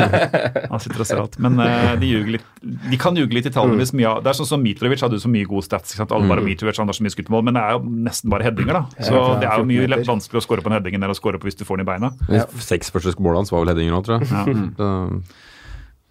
[LAUGHS] Han sitter og ser alt. Men eh, de ljuger litt De kan ljuge litt i tallene hvis mye av Det er sånn som Mitrovic hadde jo så mye gode stats. Ikke sant? Alle bare Mitrovic han har så mye skutt men det er jo nesten bare headinger, da. Så det er jo mye vanskeligere å score på en heading enn å score på hvis du får den i beina. Seks første målene hans var vel headinger nå, tror jeg. Så-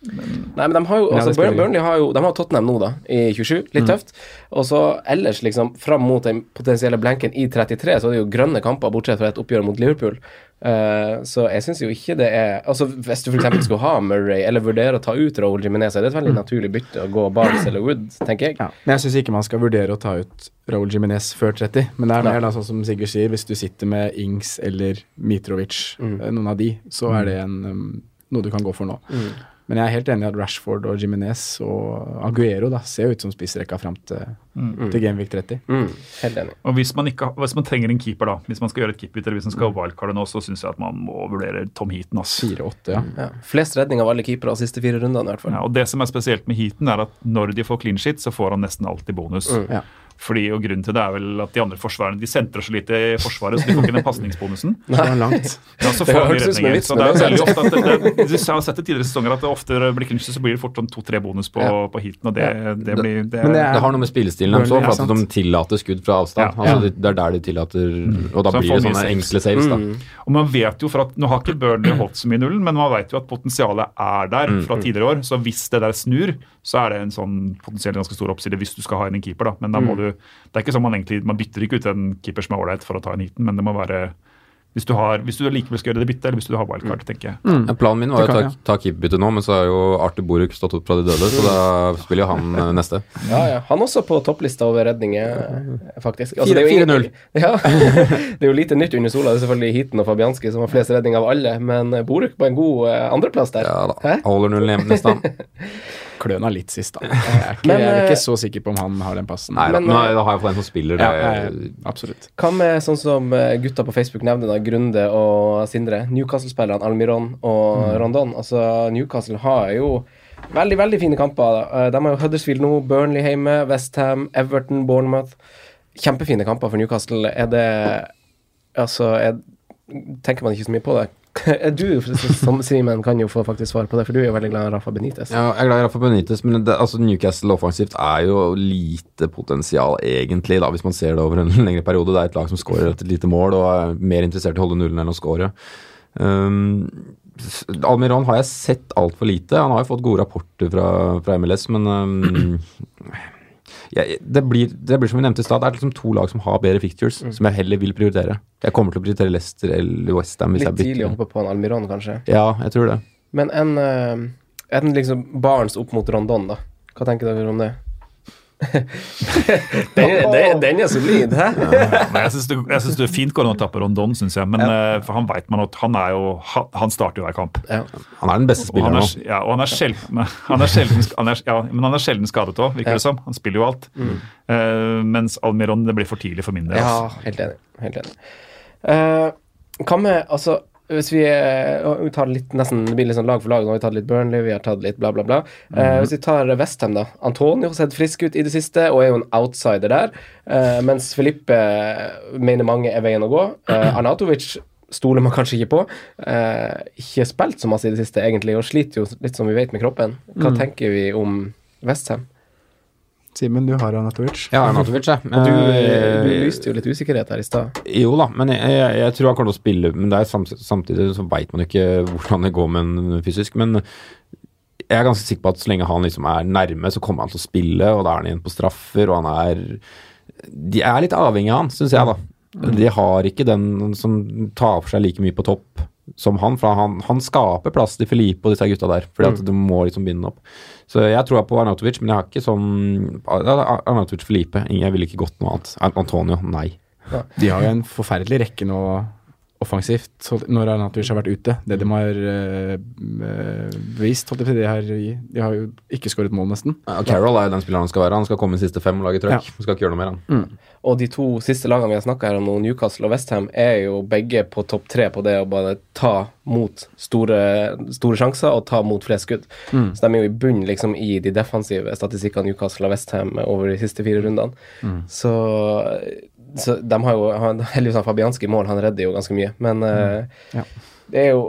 Nei, men de har jo, Ja, altså, Burn- Burnley har jo De har Tottenham nå, da, i 27. Litt tøft. Og så ellers, liksom, fram mot den potensielle blanken i 33, så er det jo grønne kamper, bortsett fra et oppgjør mot Liverpool. Uh, så jeg syns jo ikke det er Altså, hvis du f.eks. skulle ha Murray, eller vurdere å ta ut Raoul Jimenez, så er det et veldig naturlig bytte å gå Barnes eller Wood, tenker jeg. Ja. Men jeg syns ikke man skal vurdere å ta ut Raoul Jiminez før 30. Men det er mer da, sånn som Sigurd sier, hvis du sitter med Ings eller Mitrovic, Mm. eh, noen av de, så er det en, um, noe du kan gå for nå. Mm. Men jeg er helt enig i at Rashford og Jiminez og Aguero da, ser ut som spissrekka fram til, til Gameweek 30. Mm, helt enig. Og hvis man, ikke, hvis man trenger en keeper, da, hvis man skal gjøre et keeperbytte, eller hvis man skal wildcarde nå, så syns jeg at man må vurdere Tom Heaton. ass. 4-8, ja. Ja. Flest redning av alle keepere de siste fire rundene, i hvert fall. Ja, og Det som er spesielt med Heaton, er at når de får clean shit, så får han nesten alltid bonus. Mm. Ja. Fordi, og Grunnen til det er vel at de andre forsvarene de sentrer så lite i forsvaret, så de får ikke den pasningsbonusen. [LAUGHS] Ja, så Det får de hørtes ut som en redninger. Så det er det veldig ofte at det, det, jeg har sett i tidligere sesonger at det ofte blir clinch, så blir det fort sånn to-tre bonus på, Ja. på heaten, og det, det blir det, Men det er- Det har noe med spillestilen deres òg, for at de tillater skudd fra avstand. Ja. Altså, det- er der de tillater Og da Så blir det sånne saves. enkle saves, da. Mm. Og man vet jo for at Nå har ikke Burnley holdt så mye nullen, men man vet jo at potensialet er der Mm. fra tidligere år. Så hvis det der snur, så er det en sånn potensielt ganske stor oppside hvis du skal ha inn en keeper. da. Men da Mm. må du, det er ikke sånn man egentlig, man bytter ikke ut en keeper som er ålreit for å ta en heaten, men det må være hvis du, har, hvis du likevel skal gjøre det byttet, eller hvis du har wildcard, Mm. tenker jeg. Ja, planen min var jo å kan ta, ta keeperbytte nå, men så har jo Arthur Boruk stått opp fra de døde, så da spiller jo han eh, neste. [LAUGHS] Ja, ja. Han også på topplista over redninger, faktisk. Altså, det er jo ingen- 4-0. [LAUGHS] Ja. det er jo lite nytt under sola. Det er selvfølgelig Heaton og Fabianski som har flest redninger av alle, men Boruk på en god eh, andreplass der. Ja da. Hæ? Holder nullen hjemme nesten. [LAUGHS] Kløna litt sist, da. Jeg er, ikke, Men, jeg er eh, ikke så sikker på om han har den passen. Nei da, Men, men eh, da har jeg fått en som spiller. Ja, Det, ja, absolutt. Hva med sånn som eh, gutta på Facebook nevner, da, Grunde og Sindre? Newcastle-spillerne Almiron og Rondon. Altså, Newcastle har jo veldig, veldig fine kamper. Eh, De har jo Huddersfield nå, Burnley hjemme, Westham, Everton, Bournemouth. Kjempefine kamper for Newcastle. Er det Altså, er, tenker man ikke så mye på det? [LAUGHS] Du som Simen kan jo få faktisk svar på det, for du er jo veldig glad i Rafa Benitez. ja, jeg er glad i Rafa Benitez, men det, altså Newcastle offensivt er jo lite potensial, egentlig, da, hvis man ser det over en [LAUGHS] lengre periode. Det er et lag som skårer et lite mål og er mer interessert i å holde nullen enn å skåre. Um, Almiron har jeg sett altfor lite. Han har jo fått gode rapporter fra, fra MLS, men um, [CLEARS THROAT] jeg, det, blir, det blir som vi nevnte i stad, det er liksom to lag som har bedre fictures, som jeg heller vil prioritere. Jeg kommer til å prioritere Leicester eller Westham Litt tidlig å hoppe på en Almiron, kanskje. Ja, jeg tror det. Men en, eh, en liksom Barents opp mot Rondon, da. Hva tenker dere om det? Den, den, den er solid, hæ? ja. jeg syns det, er fint an å Rondon, syns jeg. Men ja. for han vet man at han er jo Han, starter jo hver kamp. Ja. Han er den beste spilleren er, nå. ja, og han er sjelden, [LAUGHS] han er sjelden, han er, ja, men han er sjelden skadet òg, virker Ja. det som. Han spiller jo alt. Eh, mens Almiron det blir for tidlig for min del. ja, altså. helt enig. Helt enig. Uh, hva med Altså, hvis vi, eh, vi tar litt nesten det blir litt sånn lag for lag, nå har vi tatt litt Burnley, vi har tatt litt bla, bla, bla. Eh, Hvis vi tar Westham, da. Antonio har sett frisk ut i det siste og er jo en outsider der. Eh, mens Filippe mener mange er veien å gå. Eh, Arnatovic stoler man kanskje ikke på. Eh, ikke spilt så masse i det siste, egentlig, og sliter jo litt som vi vet med kroppen. Hva tenker vi om Westham? Simen, du har Anatovic. Ja, Arnautovic, jeg. Du, Eh, du lyste jo litt usikkerhet her i stad. Jo da, men jeg, jeg, jeg tror han kommer til å spille. Men det er samtidig så veit man ikke hvordan det går med en fysisk. Men jeg er ganske sikker på at så lenge han liksom er nærme, så kommer han til å spille, og da er han igjen på straffer, og han er De er litt avhengig av han, syns jeg, da. De har ikke den som tar for seg like mye på topp som han, for han, han skaper plass til Filipe og disse gutta der. Fordi at du må liksom binde opp. Så jeg tror på Arnautovic, men jeg har ikke sånn ja, Arnautovic Filipe. Jeg ville ikke gått noe annet. Antonio, nei. De har jo en forferdelig rekke nå offensivt så når Arnatovic har vært ute. Det de har eh, eh, vist, holdt jeg på å si, de har, jo ikke skåret mål, nesten. Ja, Carroll er jo den spilleren han skal være. Han skal komme i siste fem og lage trøkk. Han skal ikke gjøre noe mer, han. Og de to siste lagene vi har snakka her om Newcastle og Westham, er jo begge på topp tre på det å bare ta mot store, store sjanser og ta mot flest skudd. Så de er jo i bunn liksom i de defensive statistikkene Newcastle og Westham over de siste fire rundene. Så, så de har jo han, Heldigvis har Fabianski i mål, han redder jo ganske mye. Men uh, Ja. det er jo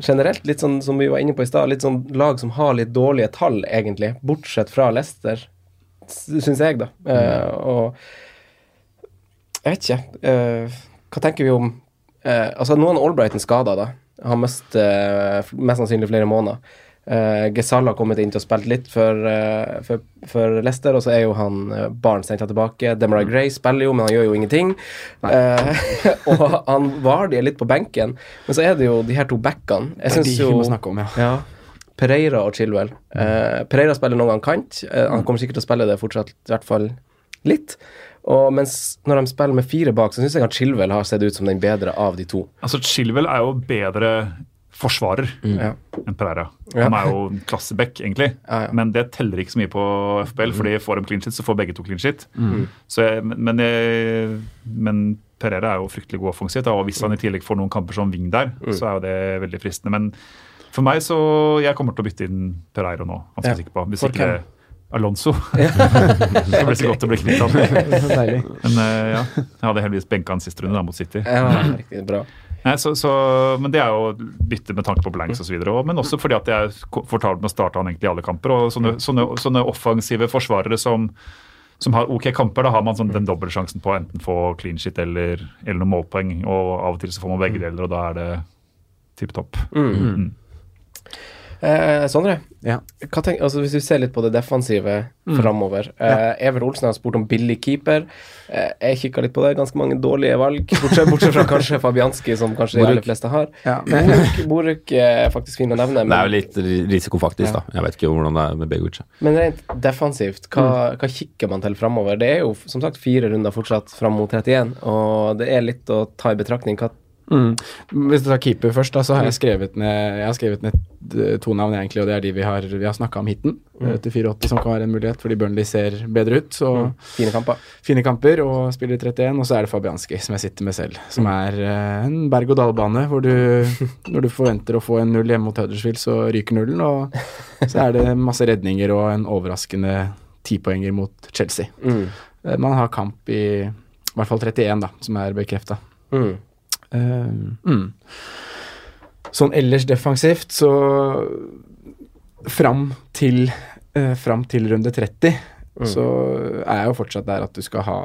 generelt litt sånn som vi var inne på i stad, litt sånn lag som har litt dårlige tall, egentlig. Bortsett fra Leicester, syns jeg, da. Uh, og jeg vet ikke. Uh, hva tenker vi om Altså, nå er Albrighton skada, da. Har mest, eh, mest sannsynlig flere måneder. Uh, Gesal har kommet inn til å spille litt for, uh, for, for Leicester, og så er jo han uh, Barnes henta tilbake. Demarai Gray spiller jo, men han gjør jo ingenting. Uh, [LAUGHS] og han Vardi er litt på benken, men så er det jo de her to backene. Jeg Det syns jo om, ja. ja. Pereira og Chilwell. Eh, Pereira spiller noen gang kant. Eh, han kommer sikkert til å spille det fortsatt, i hvert fall litt. Og mens når de spiller med fire bak, så syns jeg at Chilwell har sett ut som den bedre av de to. Altså, Chilwell er jo bedre forsvarer Ja. enn Pereira. Ja. Han er jo en klasseback, egentlig. Ja, ja. Men det teller ikke så mye på FBL, fordi får de clean shit, så får begge to clean shit. Mm. Så jeg, men, men, jeg, men Pereira er jo fryktelig god offensivt, og hvis han i tillegg får noen kamper som wing der, Mm. så er jo det veldig fristende. Men for meg så Jeg kommer til å bytte inn Pereira nå, ganske Ja. sikker på. Hvis ikke hvem? Alonso. [LAUGHS] [LAUGHS] det blir så godt å bli kvitt han. [LAUGHS] Men uh, ja, jeg hadde heldigvis benka han sist runde da, mot City. Ja, riktig bra. Nei, så, så, men det er jo bytte med tanke på blanks osv. Men også fordi at jeg er komfortabel med å starte han egentlig i alle kamper. og Sånne, sånne, sånne offensive forsvarere som, som har ok kamper, da har man sånn den dobbeltsjansen på å enten få clean shit eller, eller noen målpoeng. Og av og til så får man begge deler, og da er det tipp topp. Mm. Eh, Sondre, Ja. hva tenk, altså hvis du ser litt på det defensive Mm. framover eh, Evert Olsen har spurt om billig keeper. Eh, jeg kikka litt på det. Ganske mange dårlige valg, bortsett, bortsett fra kanskje Fabianski, som kanskje de aller fleste har. Ja. Boruk, Boruk er faktisk fin å nevne, Det er jo litt ri- risiko, faktisk. Ja. da. Jeg vet ikke hvordan det er med Begovic. men rent defensivt, hva, hva kikker man til framover? Det er jo som sagt fire runder fortsatt fram mot 31, og det er litt å ta i betraktning. Hva Mm. Hvis du tar keeper først, da, så har jeg skrevet ned Jeg har skrevet ned eh, to navn, egentlig, og det er de vi har, vi har snakka om hiten. Mm. Til 4,80 som kan være en mulighet, fordi Burnley ser bedre ut. Så fine kamper? fine kamper og spiller i 31. Og så er det Fabianski, som jeg sitter med selv. Som er eh, en berg-og-dal-bane hvor du Når du forventer å få en null hjemme mot Huddersfield, så ryker nullen. Og så er det masse redninger og en overraskende tipoenger mot Chelsea. Mm. Eh, Man har kamp i i hvert fall 31, da, som er bekrefta. Mm. Mm. Sånn ellers defensivt, så fram til, eh, fram til runde 30 så er jeg jo fortsatt der at du skal ha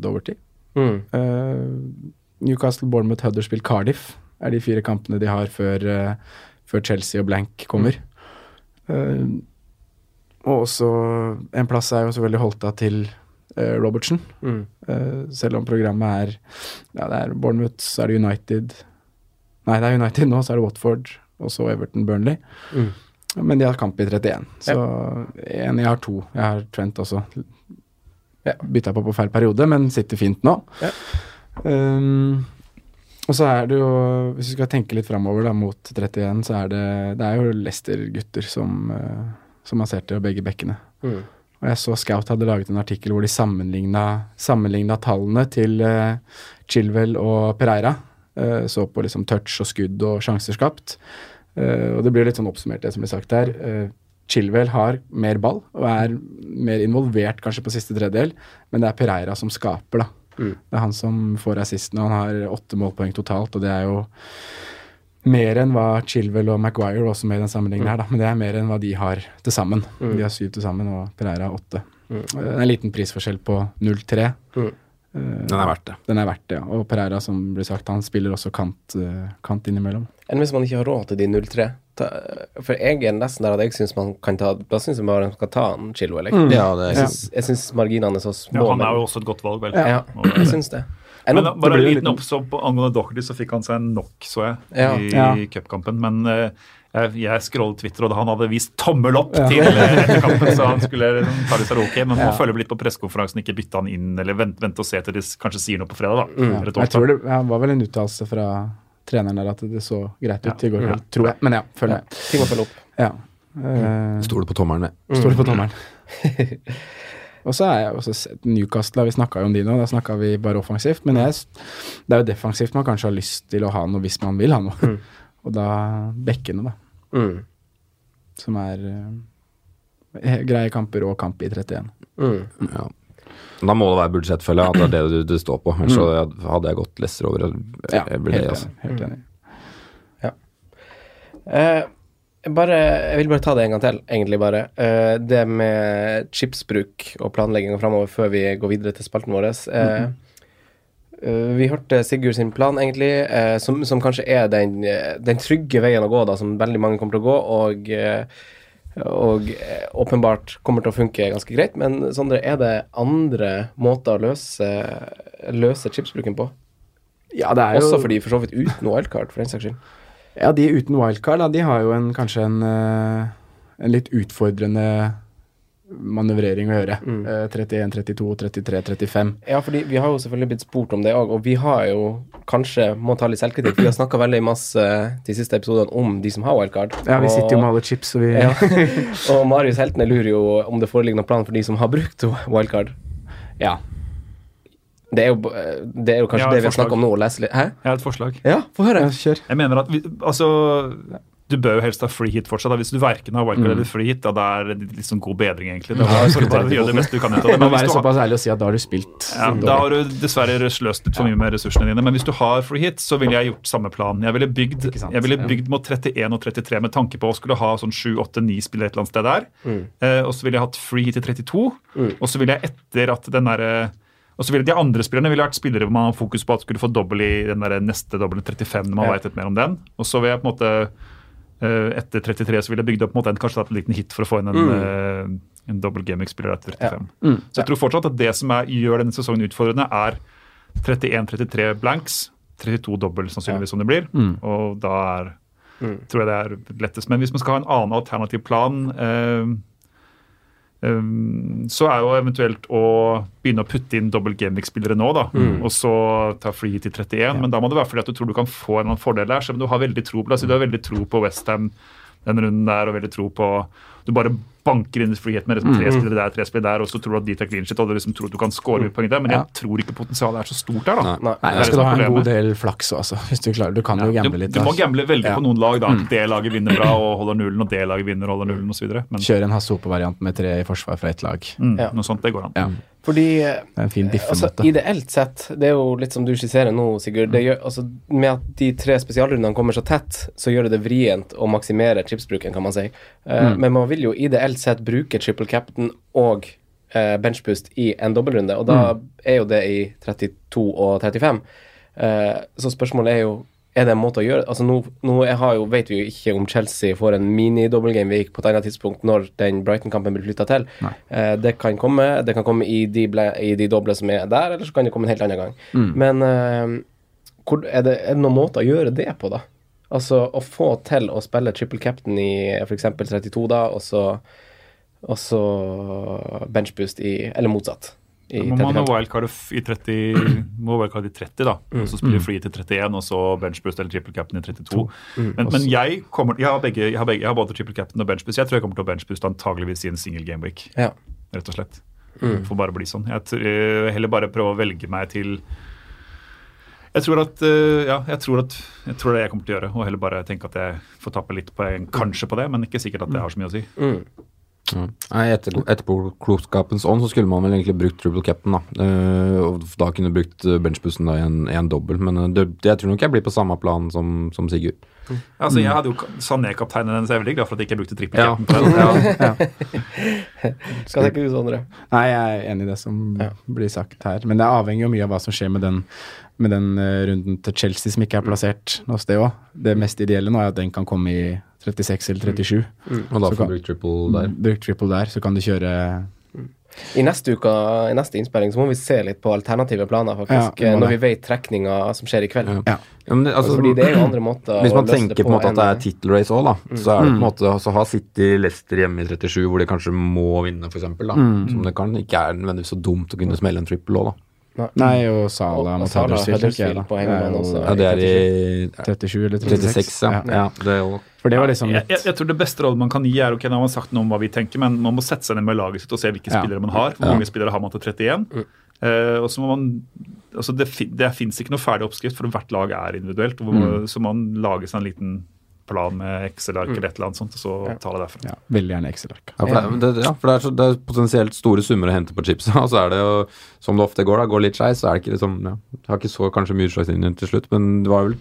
Doverty. Mm. Uh, Newcastle, Bournemouth, Huddersfield, Cardiff er de fire kampene de har før, uh, før Chelsea og Blank kommer. Eh, og også en plass er jo selvfølgelig holdt av til eh, Robertson. Mm. Eh, selv om programmet er Ja, det er Bournemouth, så er det United Nei, det er United nå, så er det Watford, og så Everton Burnley. Mm. Men de har kamp i 31, så en, jeg har to. Jeg har Trent også. Ja. Bytta på på feil periode, men sitter fint nå. Ja. Um, og så er det jo, hvis vi skal tenke litt framover mot 31, så er det, det er jo Leicester-gutter som, uh, som har sett det, og begge bekkene. Mm. Og jeg så Scout hadde laget en artikkel hvor de sammenligna, sammenligna tallene til uh, Chilwell og Pereira. Uh, så på liksom touch og skudd og sjanser skapt. Uh, og det blir litt sånn oppsummert, det som blir sagt her. Uh, Chilwell har mer ball og er mer involvert kanskje på siste tredjedel, men det er Pereira som skaper, da. Mm. Det er han som får assisten, og han har åtte målpoeng totalt, og det er jo mer enn hva Chilwell og Maguire også med i den sammenligningen her, da. Men det er mer enn hva de har til sammen. De har syv til sammen, og Pereira har åtte. Mm. Er en liten prisforskjell på 0-3. Mm. Uh, Den er verdt det. Den er verdt det, ja. Og Pereira, som blir sagt, han spiller også kant, uh, kant innimellom. Enn hvis man ikke har råd til de 0-3? For jeg er nesten der at jeg syns man kan ta Da syns jeg bare man skal ta han Chilwell. jeg. Ja, Jeg syns- marginene er så små. Ja, han er jo også et godt valg, vel. Ja, jeg syns det. Men da, bare en liten på angående Doherty, så fikk han seg nok, så jeg, Ja. i, Ja. cupkampen. Men uh, jeg, jeg scrollet Twitter, og han hadde vist tommel opp Ja. til eh, [LAUGHS] kampen, så han skulle liksom ta det seg ok. Men må Ja. følge litt på pressekonferansen, ikke bytte han inn, eller vente, vent og se til de kanskje sier noe på fredag, da. Mm. Jeg tror det jeg var vel en uttalelse fra treneren der at det så greit ut i går kveld, tror jeg. Men ja, følg med. Ting må følge opp. Ja. Uh, Stoler på tommelen, det. Står det på tommelen. [LAUGHS] [LAUGHS] og så er jeg også sett Newcastle, vi snakka jo om de nå, da snakka vi bare offensivt. Men jeg, det er jo defensivt man kanskje har lyst til å ha noe hvis man vil ha noe. [LAUGHS] og da bekkene, da. Mm. Som er uh, greie kamper og kamp i 31. Mm. Ja. Da må det være budsjett, føler jeg. At det er det du, du står på. Ellers så hadde jeg gått lesser over Jeg, ja, helt Altså. enig. Helt enig. Eh, bare, jeg vil bare ta det en gang til, egentlig bare. Eh, det med chipsbruk og planlegginga framover før vi går videre til spalten vår. Eh, eh, vi hørte Sigurd sin plan, egentlig, som, som kanskje er den, den trygge veien å gå, da, som veldig mange kommer til å gå. og og åpenbart kommer til å funke ganske greit, men Sondre, er det andre måter å løse, løse chipsbruken på? Ja, det er jo Også fordi for så vidt uten wildcard, for den saks skyld. Ja, de uten wildcard, da, de har jo en, kanskje en, eh, en litt utfordrende manøvrering å gjøre. Mm. Eh, 31, 32, 33, 35. Ja, fordi vi har jo selvfølgelig blitt spurt om det òg, og vi har jo kanskje må ta litt selvkritikk. Vi har snakka veldig masse de siste episodene om de som har wildcard. Ja, vi sitter jo med og, alle chips, så vi ja. [LAUGHS] og Marius Heltene lurer jo om det foreligger noen plan for de som har brukt wildcard. Ja. Det er jo, det er jo kanskje det vi har snakka om nå, å lese litt Hæ? Jeg har et forslag. Ja, få høre. ja, kjør. Jeg mener at vi, altså du bør jo helst ha free hit fortsatt. Da. Hvis du verken har wildcard eller free hit, da det er det sånn god bedring, egentlig. Da må du bare gjøre det beste du kan ut av det. Men være såpass ærlig å si at da har du spilt ja, da har du dessverre sløst litt for mye med ressursene dine. Men hvis du har free hit, så ville jeg gjort samme plan. Jeg ville bygd, jeg ville bygd mot 31 og 33 med tanke på å skulle ha sånn 7, 8, 9 spillere et eller annet sted der. Eh, og så ville jeg hatt free hit i 32. Og så ville jeg etter at den derre og så ville De andre spillerne ville vært spillere hvor man har fokus på at skulle få dobbel i den der neste dobbelen 35. når man Ja. vet litt mer om den. Og så vil jeg på en måte eh, etter 33 så ville jeg bygd opp mot en, kanskje tatt en liten hit for å få inn en, mm. en dobbel gaming-spiller etter 35. Mm. Så jeg tror fortsatt at det som er, gjør denne sesongen utfordrende, er 31-33 blanks, 32 dobbel sannsynligvis som det blir. Mm. Og da er, tror jeg det er lettest. Men hvis man skal ha en annen alternativ plan eh, så er jo eventuelt å begynne å putte inn dobbelt gaming-spillere nå, da. Og så ta fly til 31. Men da må det være fordi at du tror du kan få en eller annen fordel der. Selv om du har veldig tro på. Altså, du har veldig tro på Westham den runden der, og veldig tro på Du bare banker inn frihet med liksom tre spillere der, tre spillere der, og så tror du at de tar clean shit, og du liksom tror at du kan score mye poeng der. Men Ja. jeg tror ikke potensialet er så stort der, da. Nei. Nei. Det er da skal du ha en god del flaks også, hvis du klarer Du kan jo Du, gamble litt. du må da. gamble veldig Ja. på noen lag, da. At det laget vinner bra og holder nullen, og det laget vinner og holder nullen osv. Men Kjøre en Hasse Hope-variant med tre i forsvar fra ett lag. mm, Ja. noe sånt, det går an. Ja. Fordi eh, Det er en fin altså. Ideelt sett, det er jo litt som du skisserer nå, Sigurd. Det gjør, altså, med at de tre spesialrundene kommer så tett, så gjør det det vrient å maksimere chipsbruken, kan man si. Eh, Men man vil jo ideelt sett bruke triple captain og uh, benchboost i en dobbeltrunde, og da er jo det i 32 og 35. Uh, så spørsmålet er jo er det en måte å gjøre Altså Nå, nå jo, vet vi jo ikke om Chelsea får en mini-dobbeltgame-week på et annet tidspunkt når den Brighton-kampen blir flytta til. Eh, det kan komme Det kan komme i de, ble, i de doble som er der, eller så kan det komme en helt annen gang. Men eh, hvor, er, det, er det noen måter å gjøre det på, da? Altså å få til å spille triple captain i f.eks. 32, da, og så, og så benchboost i Eller motsatt. I må man ha wildcard i 30, må wildcard i 30, da. Og så spiller free til 31, og så benchboost eller triple captain i 32. Men, men jeg kommer jeg har, begge, jeg, har begge, jeg har både triple captain og benchboost. Jeg tror jeg kommer til å benchbooste antageligvis i en single game week, Ja. rett og slett. Får bare bli sånn. Jeg tror, eh, heller bare prøve å velge meg til jeg tror at, eh, ja, jeg tror at jeg tror det jeg kommer til å gjøre, og heller bare tenke at jeg får tappe litt poeng kanskje på det, men ikke sikkert at det har så mye å si. Mm. Ja. Nei, etter, Etterpåklokskapens ånd så skulle man vel egentlig brukt triple cap'n, da. Eh, og da kunne du brukt eh, benchbussen da i en, en dobbel, men eh, det, jeg tror nok jeg blir på samme plan som, som Sigurd. Altså, Jeg hadde jo Sané-kapteinen hennes, jeg er veldig glad for at jeg ikke brukte triple Ja. ja. den. [LAUGHS] Skal tenke du, Sondre? Nei, jeg er enig i det som Ja. blir sagt her. Men det avhenger jo mye av hva som skjer med den, med den runden til Chelsea som ikke er plassert hos det òg. Det mest ideelle nå er at den kan komme i 36 eller 37. Og da får du brukt triple der. Bruk triple der, så kan du kjøre I neste uke, i neste innspilling så må vi se litt på alternative planer, faktisk. Ja, når vi vet trekninga som skjer i kveld. Ja. Ja. Det, altså, Fordi det er jo andre måter Hvis å man løse tenker det på en måte at det er title tittelrace òg, da, så er det på en måte så har City Leicester hjemme i 37, hvor de kanskje må vinne, f.eks. Som det kan ikke er nødvendigvis så dumt å kunne smelle en trippel òg, da. Nei, og Sala Og- mot Huddersfield, Det er jo. Ja, det er i 37 eller 36. 36, ja. ja det er jo For det var liksom jeg, litt jeg, jeg tror det beste rådet man kan gi, er ok, nå har man sagt noe om hva vi tenker, men man må sette seg ned med laget sitt og se hvilke Ja. spillere man har. Hvor Ja. mange spillere har man til 31? Eh, og så må man altså Det, det fins ikke noe ferdig oppskrift, for hvert lag er individuelt. Hvor, mm. Så man lager seg en liten plan med Excel-ark eller et eller annet sånt, og så tar det derfra. ja, Veldig gjerne Excel-ark. Ja, for, det, det, ja, for det, er så, det er potensielt store summer å hente på chipsa, [LAUGHS] Og så er det jo, som det ofte går, da, går litt skeis, så er det ikke liksom ja, har ikke så kanskje mye utslagslinjer til slutt, men det var vel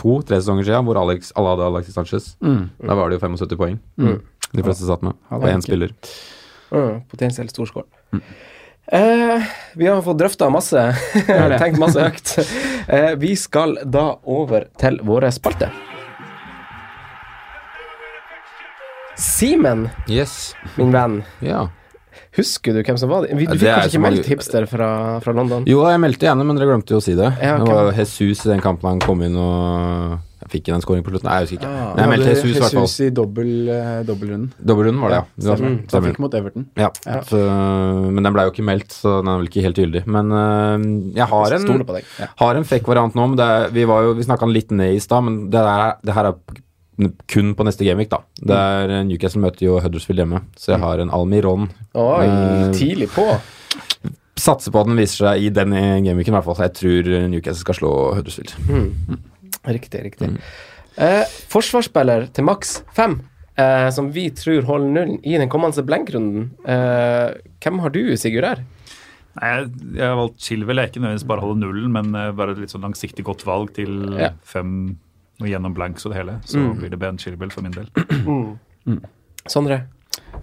to-tre sesonger siden hvor Alex, alle hadde Alexis Sanchez. Da var det jo 75 poeng. De fleste satt med på det én spiller. Mm, potensielt storskål. Eh, vi har fått drøfta masse, [LAUGHS] tenkt masse høyt. Eh, vi skal da over til våre spalter. Simen, Yes. min venn. Ja. Husker du hvem som var det? Vi- Du fikk det kanskje ikke meldt hipster fra, fra London? Jo, jeg meldte gjerne, men dere glemte jo å si det. Ja, det var Jesus i den kampen han kom inn og Jeg fikk inn en scoring på slutten. Nei, jeg husker ikke. Ah. Men jeg meldte Jesus, Jesus, i hvert fall. Jesus i dobbel, eh, dobbeltrunden. Dobbeltrunden var det, ja. ja Stemmer. Så han fikk mot Everton. Ja, Ja. Så, men den ble jo ikke meldt, så den er vel ikke helt gyldig. Men øh, jeg har en, ja. har en fake variant nå. Men det vi var jo, vi snakka litt ned i stad, men det, der, det her er kun på neste gameweek, da. Det er Newcastle møter jo Huddersfield hjemme, så jeg har en Almiron. Oi, Eh, tidlig på. Satser på at den viser seg i den gameweeken, i hvert fall. Så jeg tror Newcastle skal slå Huddersfield. Riktig, riktig. Eh, forsvarsspiller til maks fem, eh, som vi tror holder nullen i den kommende blenkrunden. Eh, hvem har du, Sigurd, her? Nei, jeg, jeg har valgt Chilwell. Jeg er ikke nødvendigvis bare holde nullen, men eh, bare et litt sånn langsiktig godt valg til Ja. fem og gjennom blanks og det hele. Så blir det Ben Chilwell for min del. Sondre?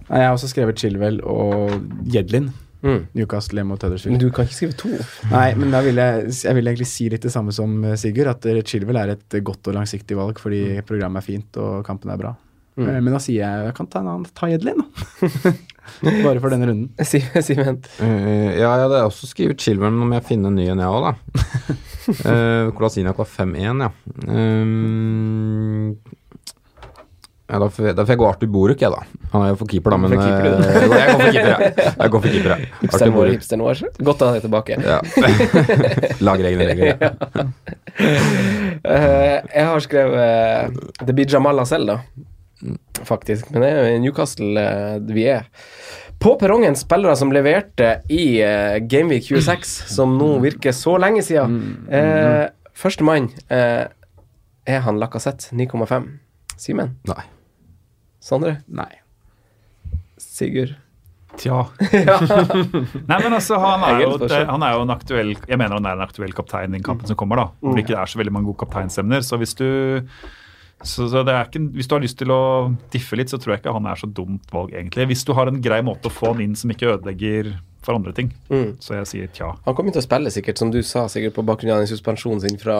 Nei, jeg har også skrevet Chilwell og Jedlin. Mm. Newcastle hjemme mot Men Huddersfield. du kan ikke skrive to. Nei, men da vil jeg, jeg vil egentlig si litt det samme som eh, Sigurd, at eh, Chilwell er et godt og langsiktig valg fordi programmet er fint og kampen er bra. Mm. Eh, Men da sier jeg jeg kan ta en annen, ta Edlin, da. [LAUGHS] Bare for denne runden. Si- Simen? Uh, ja, jeg hadde også skrevet Chilvern, om jeg finner en ny en, jeg òg, da. [LAUGHS] uh, Kolasinac var 5-1, ja. Um, ja, da får, jeg, da får jeg gå Arthur Boruk, jeg, da. Han er jo for keeper, da, men keeper, eh, jeg går for keeper, ja. Jeg går for keeper, jeg. [LAUGHS] Arthur Hipsteren vår, hipsteren vår. Godt å ha deg tilbake. Ja. Lager egne regler. Eh, jeg har skrevet eh, Det blir Jamal selv, da. Faktisk. Men det er jo i Newcastle eh, vi er. På perrongen spillere som leverte i uh, Gameweek 26, som nå virker så lenge siden. Uh, Førstemann uh, er han Lacassette, 9,5. Simen? Nei. Sondre? Nei. Sigurd? Tja. [LAUGHS] Nei, men altså, han er, er jo, han er jo en aktuell Jeg mener han er en aktuell kaptein i kampen som kommer, da. Hvor det ikke er så veldig mange gode kapteinsemner. Så hvis du så, så det er ikke, Hvis du har lyst til å diffe litt, så tror jeg ikke han er så dumt valg, egentlig. Hvis du har en grei måte å få han inn som ikke ødelegger for andre ting. Mm. Så jeg sier tja. Han kommer til å spille, sikkert, som du sa, sikkert på bakgrunn av den suspensjonen sin fra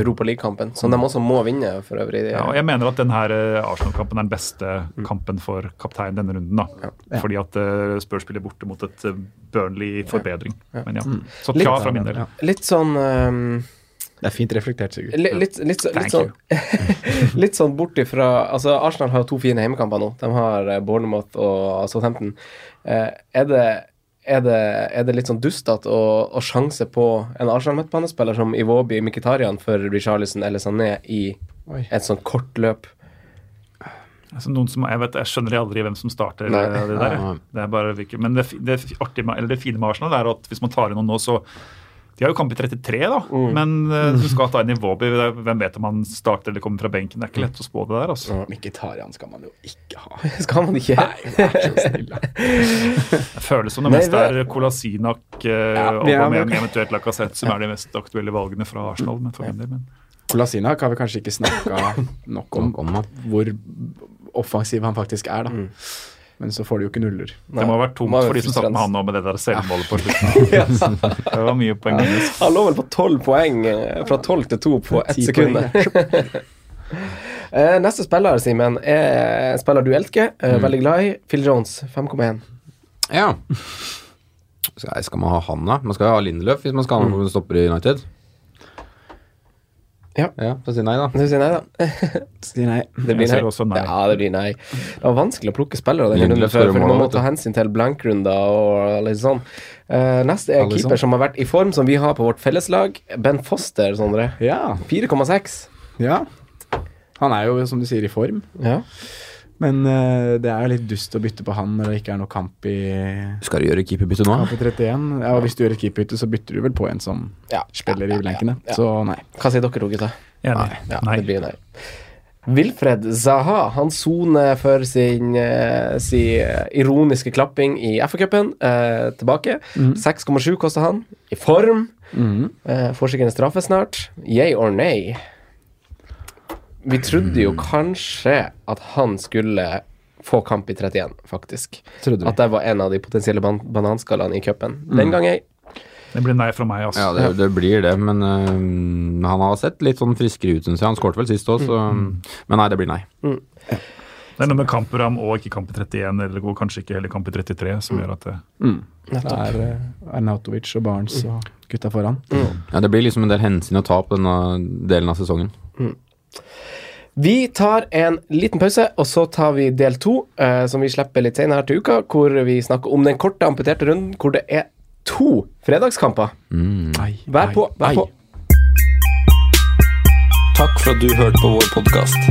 Europa League-kampen, som de også må vinne, for øvrig. Ja, og jeg mener at den her eh, Arsenal-kampen er den beste kampen for kaptein denne runden. da. Fordi at uh, Spurs spiller borte mot et uh, Burnley forbedring. Men ja, Så Litt- tja fra min del. Ja. Litt sånn ehm, Det er fint reflektert, Sigurd. Litt, litt, litt, litt, sånn, [LAUGHS] [LAUGHS] litt sånn bort ifra Altså, Arsenal har jo to fine hjemmekamper nå. De har eh, Bournemouth og Southampton. Eh, er, det, er, det, er det litt sånn dustete å, å sjanse på en Arsenal-midtbanespiller som Iwobi Mkhitaryan for Richarlison eller Sané i Oi. et sånn kort løp? Altså, noen som, jeg, vet, jeg skjønner aldri hvem som starter Nei. eh, det der. Det er bare, men det, det, eller det fine med Arsenal er at hvis man tar inn noen nå, så De har jo kamp i 33, da. Mm. Men uh, du skal ta inn i Våby. Hvem vet om han starter eller kommer fra benken? Det er ikke lett å spå det der. altså. Mkhitaryan skal man jo ikke ha. [LAUGHS] Skal man ikke? Vær så snill. Det føles som det meste er Kolasinak, uh, Ja, og er- Aubameyang, eventuelt Lacassette, som er de mest aktuelle valgene fra Arsenal. Men for min del, men. Kolasinac har vi kanskje ikke snakka [LAUGHS] nok om Nok om hvor offensiv han faktisk er, da. Men så får de jo ikke nuller. Det må ha vært tomt for de som satt med han nå med det der selvmålet på slutten. [LAUGHS] [LAUGHS] Det var mye poeng. Han lå vel på tolv poeng, eh, fra tolv til to på ett sekund. [LAUGHS] Eh, neste spiller, Simen, er en spiller du elsker, mm. veldig glad i. Phil Jones, 5,1. Ja. Skal, man ha han, da? Man skal ha Lindeløf hvis man skal ha noen som stopper i United. Ja. ja Så si nei, da. Du sier nei, da? [LAUGHS] Si nei. Det blir nei. også nei. Ja, det blir nei. Det var vanskelig å plukke spillere den runden før, for man må ta hensyn til blankrunder og litt sånn. Uh, neste er Alisson. keeper som har vært i form, som vi har på vårt felleslag. Ben Foster, Sondre. Ja. 4,6. ja. Han er jo, som du sier, i form. Ja. Men uh, det er litt dust å bytte på han når det ikke er noe kamp i Skal du gjøre keeperbytte nå? kamp i 31. Ja, og hvis du gjør et keeperbytte, så bytter du vel på en som Ja. spiller Ja, ja, i blankene. ja, ja. Så nei. Hva sier dere to, gutta? Nei. Ja, Nei. det blir nei. Wilfred Zaha han soner for sin, eh, si, eh, ironiske klapping i FA-cupen. Eh, tilbake. 6,7 koster han. I form. Mm. Eh, får sikkert en straffe snart. Yay or nay? Vi trodde jo kanskje at han skulle få kamp i 31, faktisk. Trodde. At det var en av de potensielle ban bananskallene i cupen. Den gang jeg. Det blir nei fra meg, altså. Ja, det, det blir det, men uh, han har sett litt sånn friskere ut, syns jeg. Han skåret vel sist òg, så Men nei, det blir nei. Det er noe med kampprogram og ikke kamp i 31, eller kanskje ikke heller kamp i 33, som gjør at det Mm. Det er uh, Arnautovic og Barnes og gutta foran. Ja, Det blir liksom en del hensyn å ta på denne delen av sesongen. Vi tar en liten pause, og så tar vi del to, eh, som vi slipper litt senere til uka, hvor vi snakker om den korte amputerte runden, hvor det er to fredagskamper. Ai, Vær på, vær ai. på. Takk for at du hørte på vår podkast.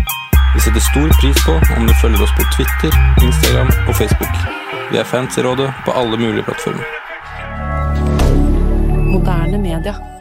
Vi setter stor pris på om du følger oss på Twitter, Instagram og Facebook. Vi er fans i rådet på alle mulige plattformer. Moderne media.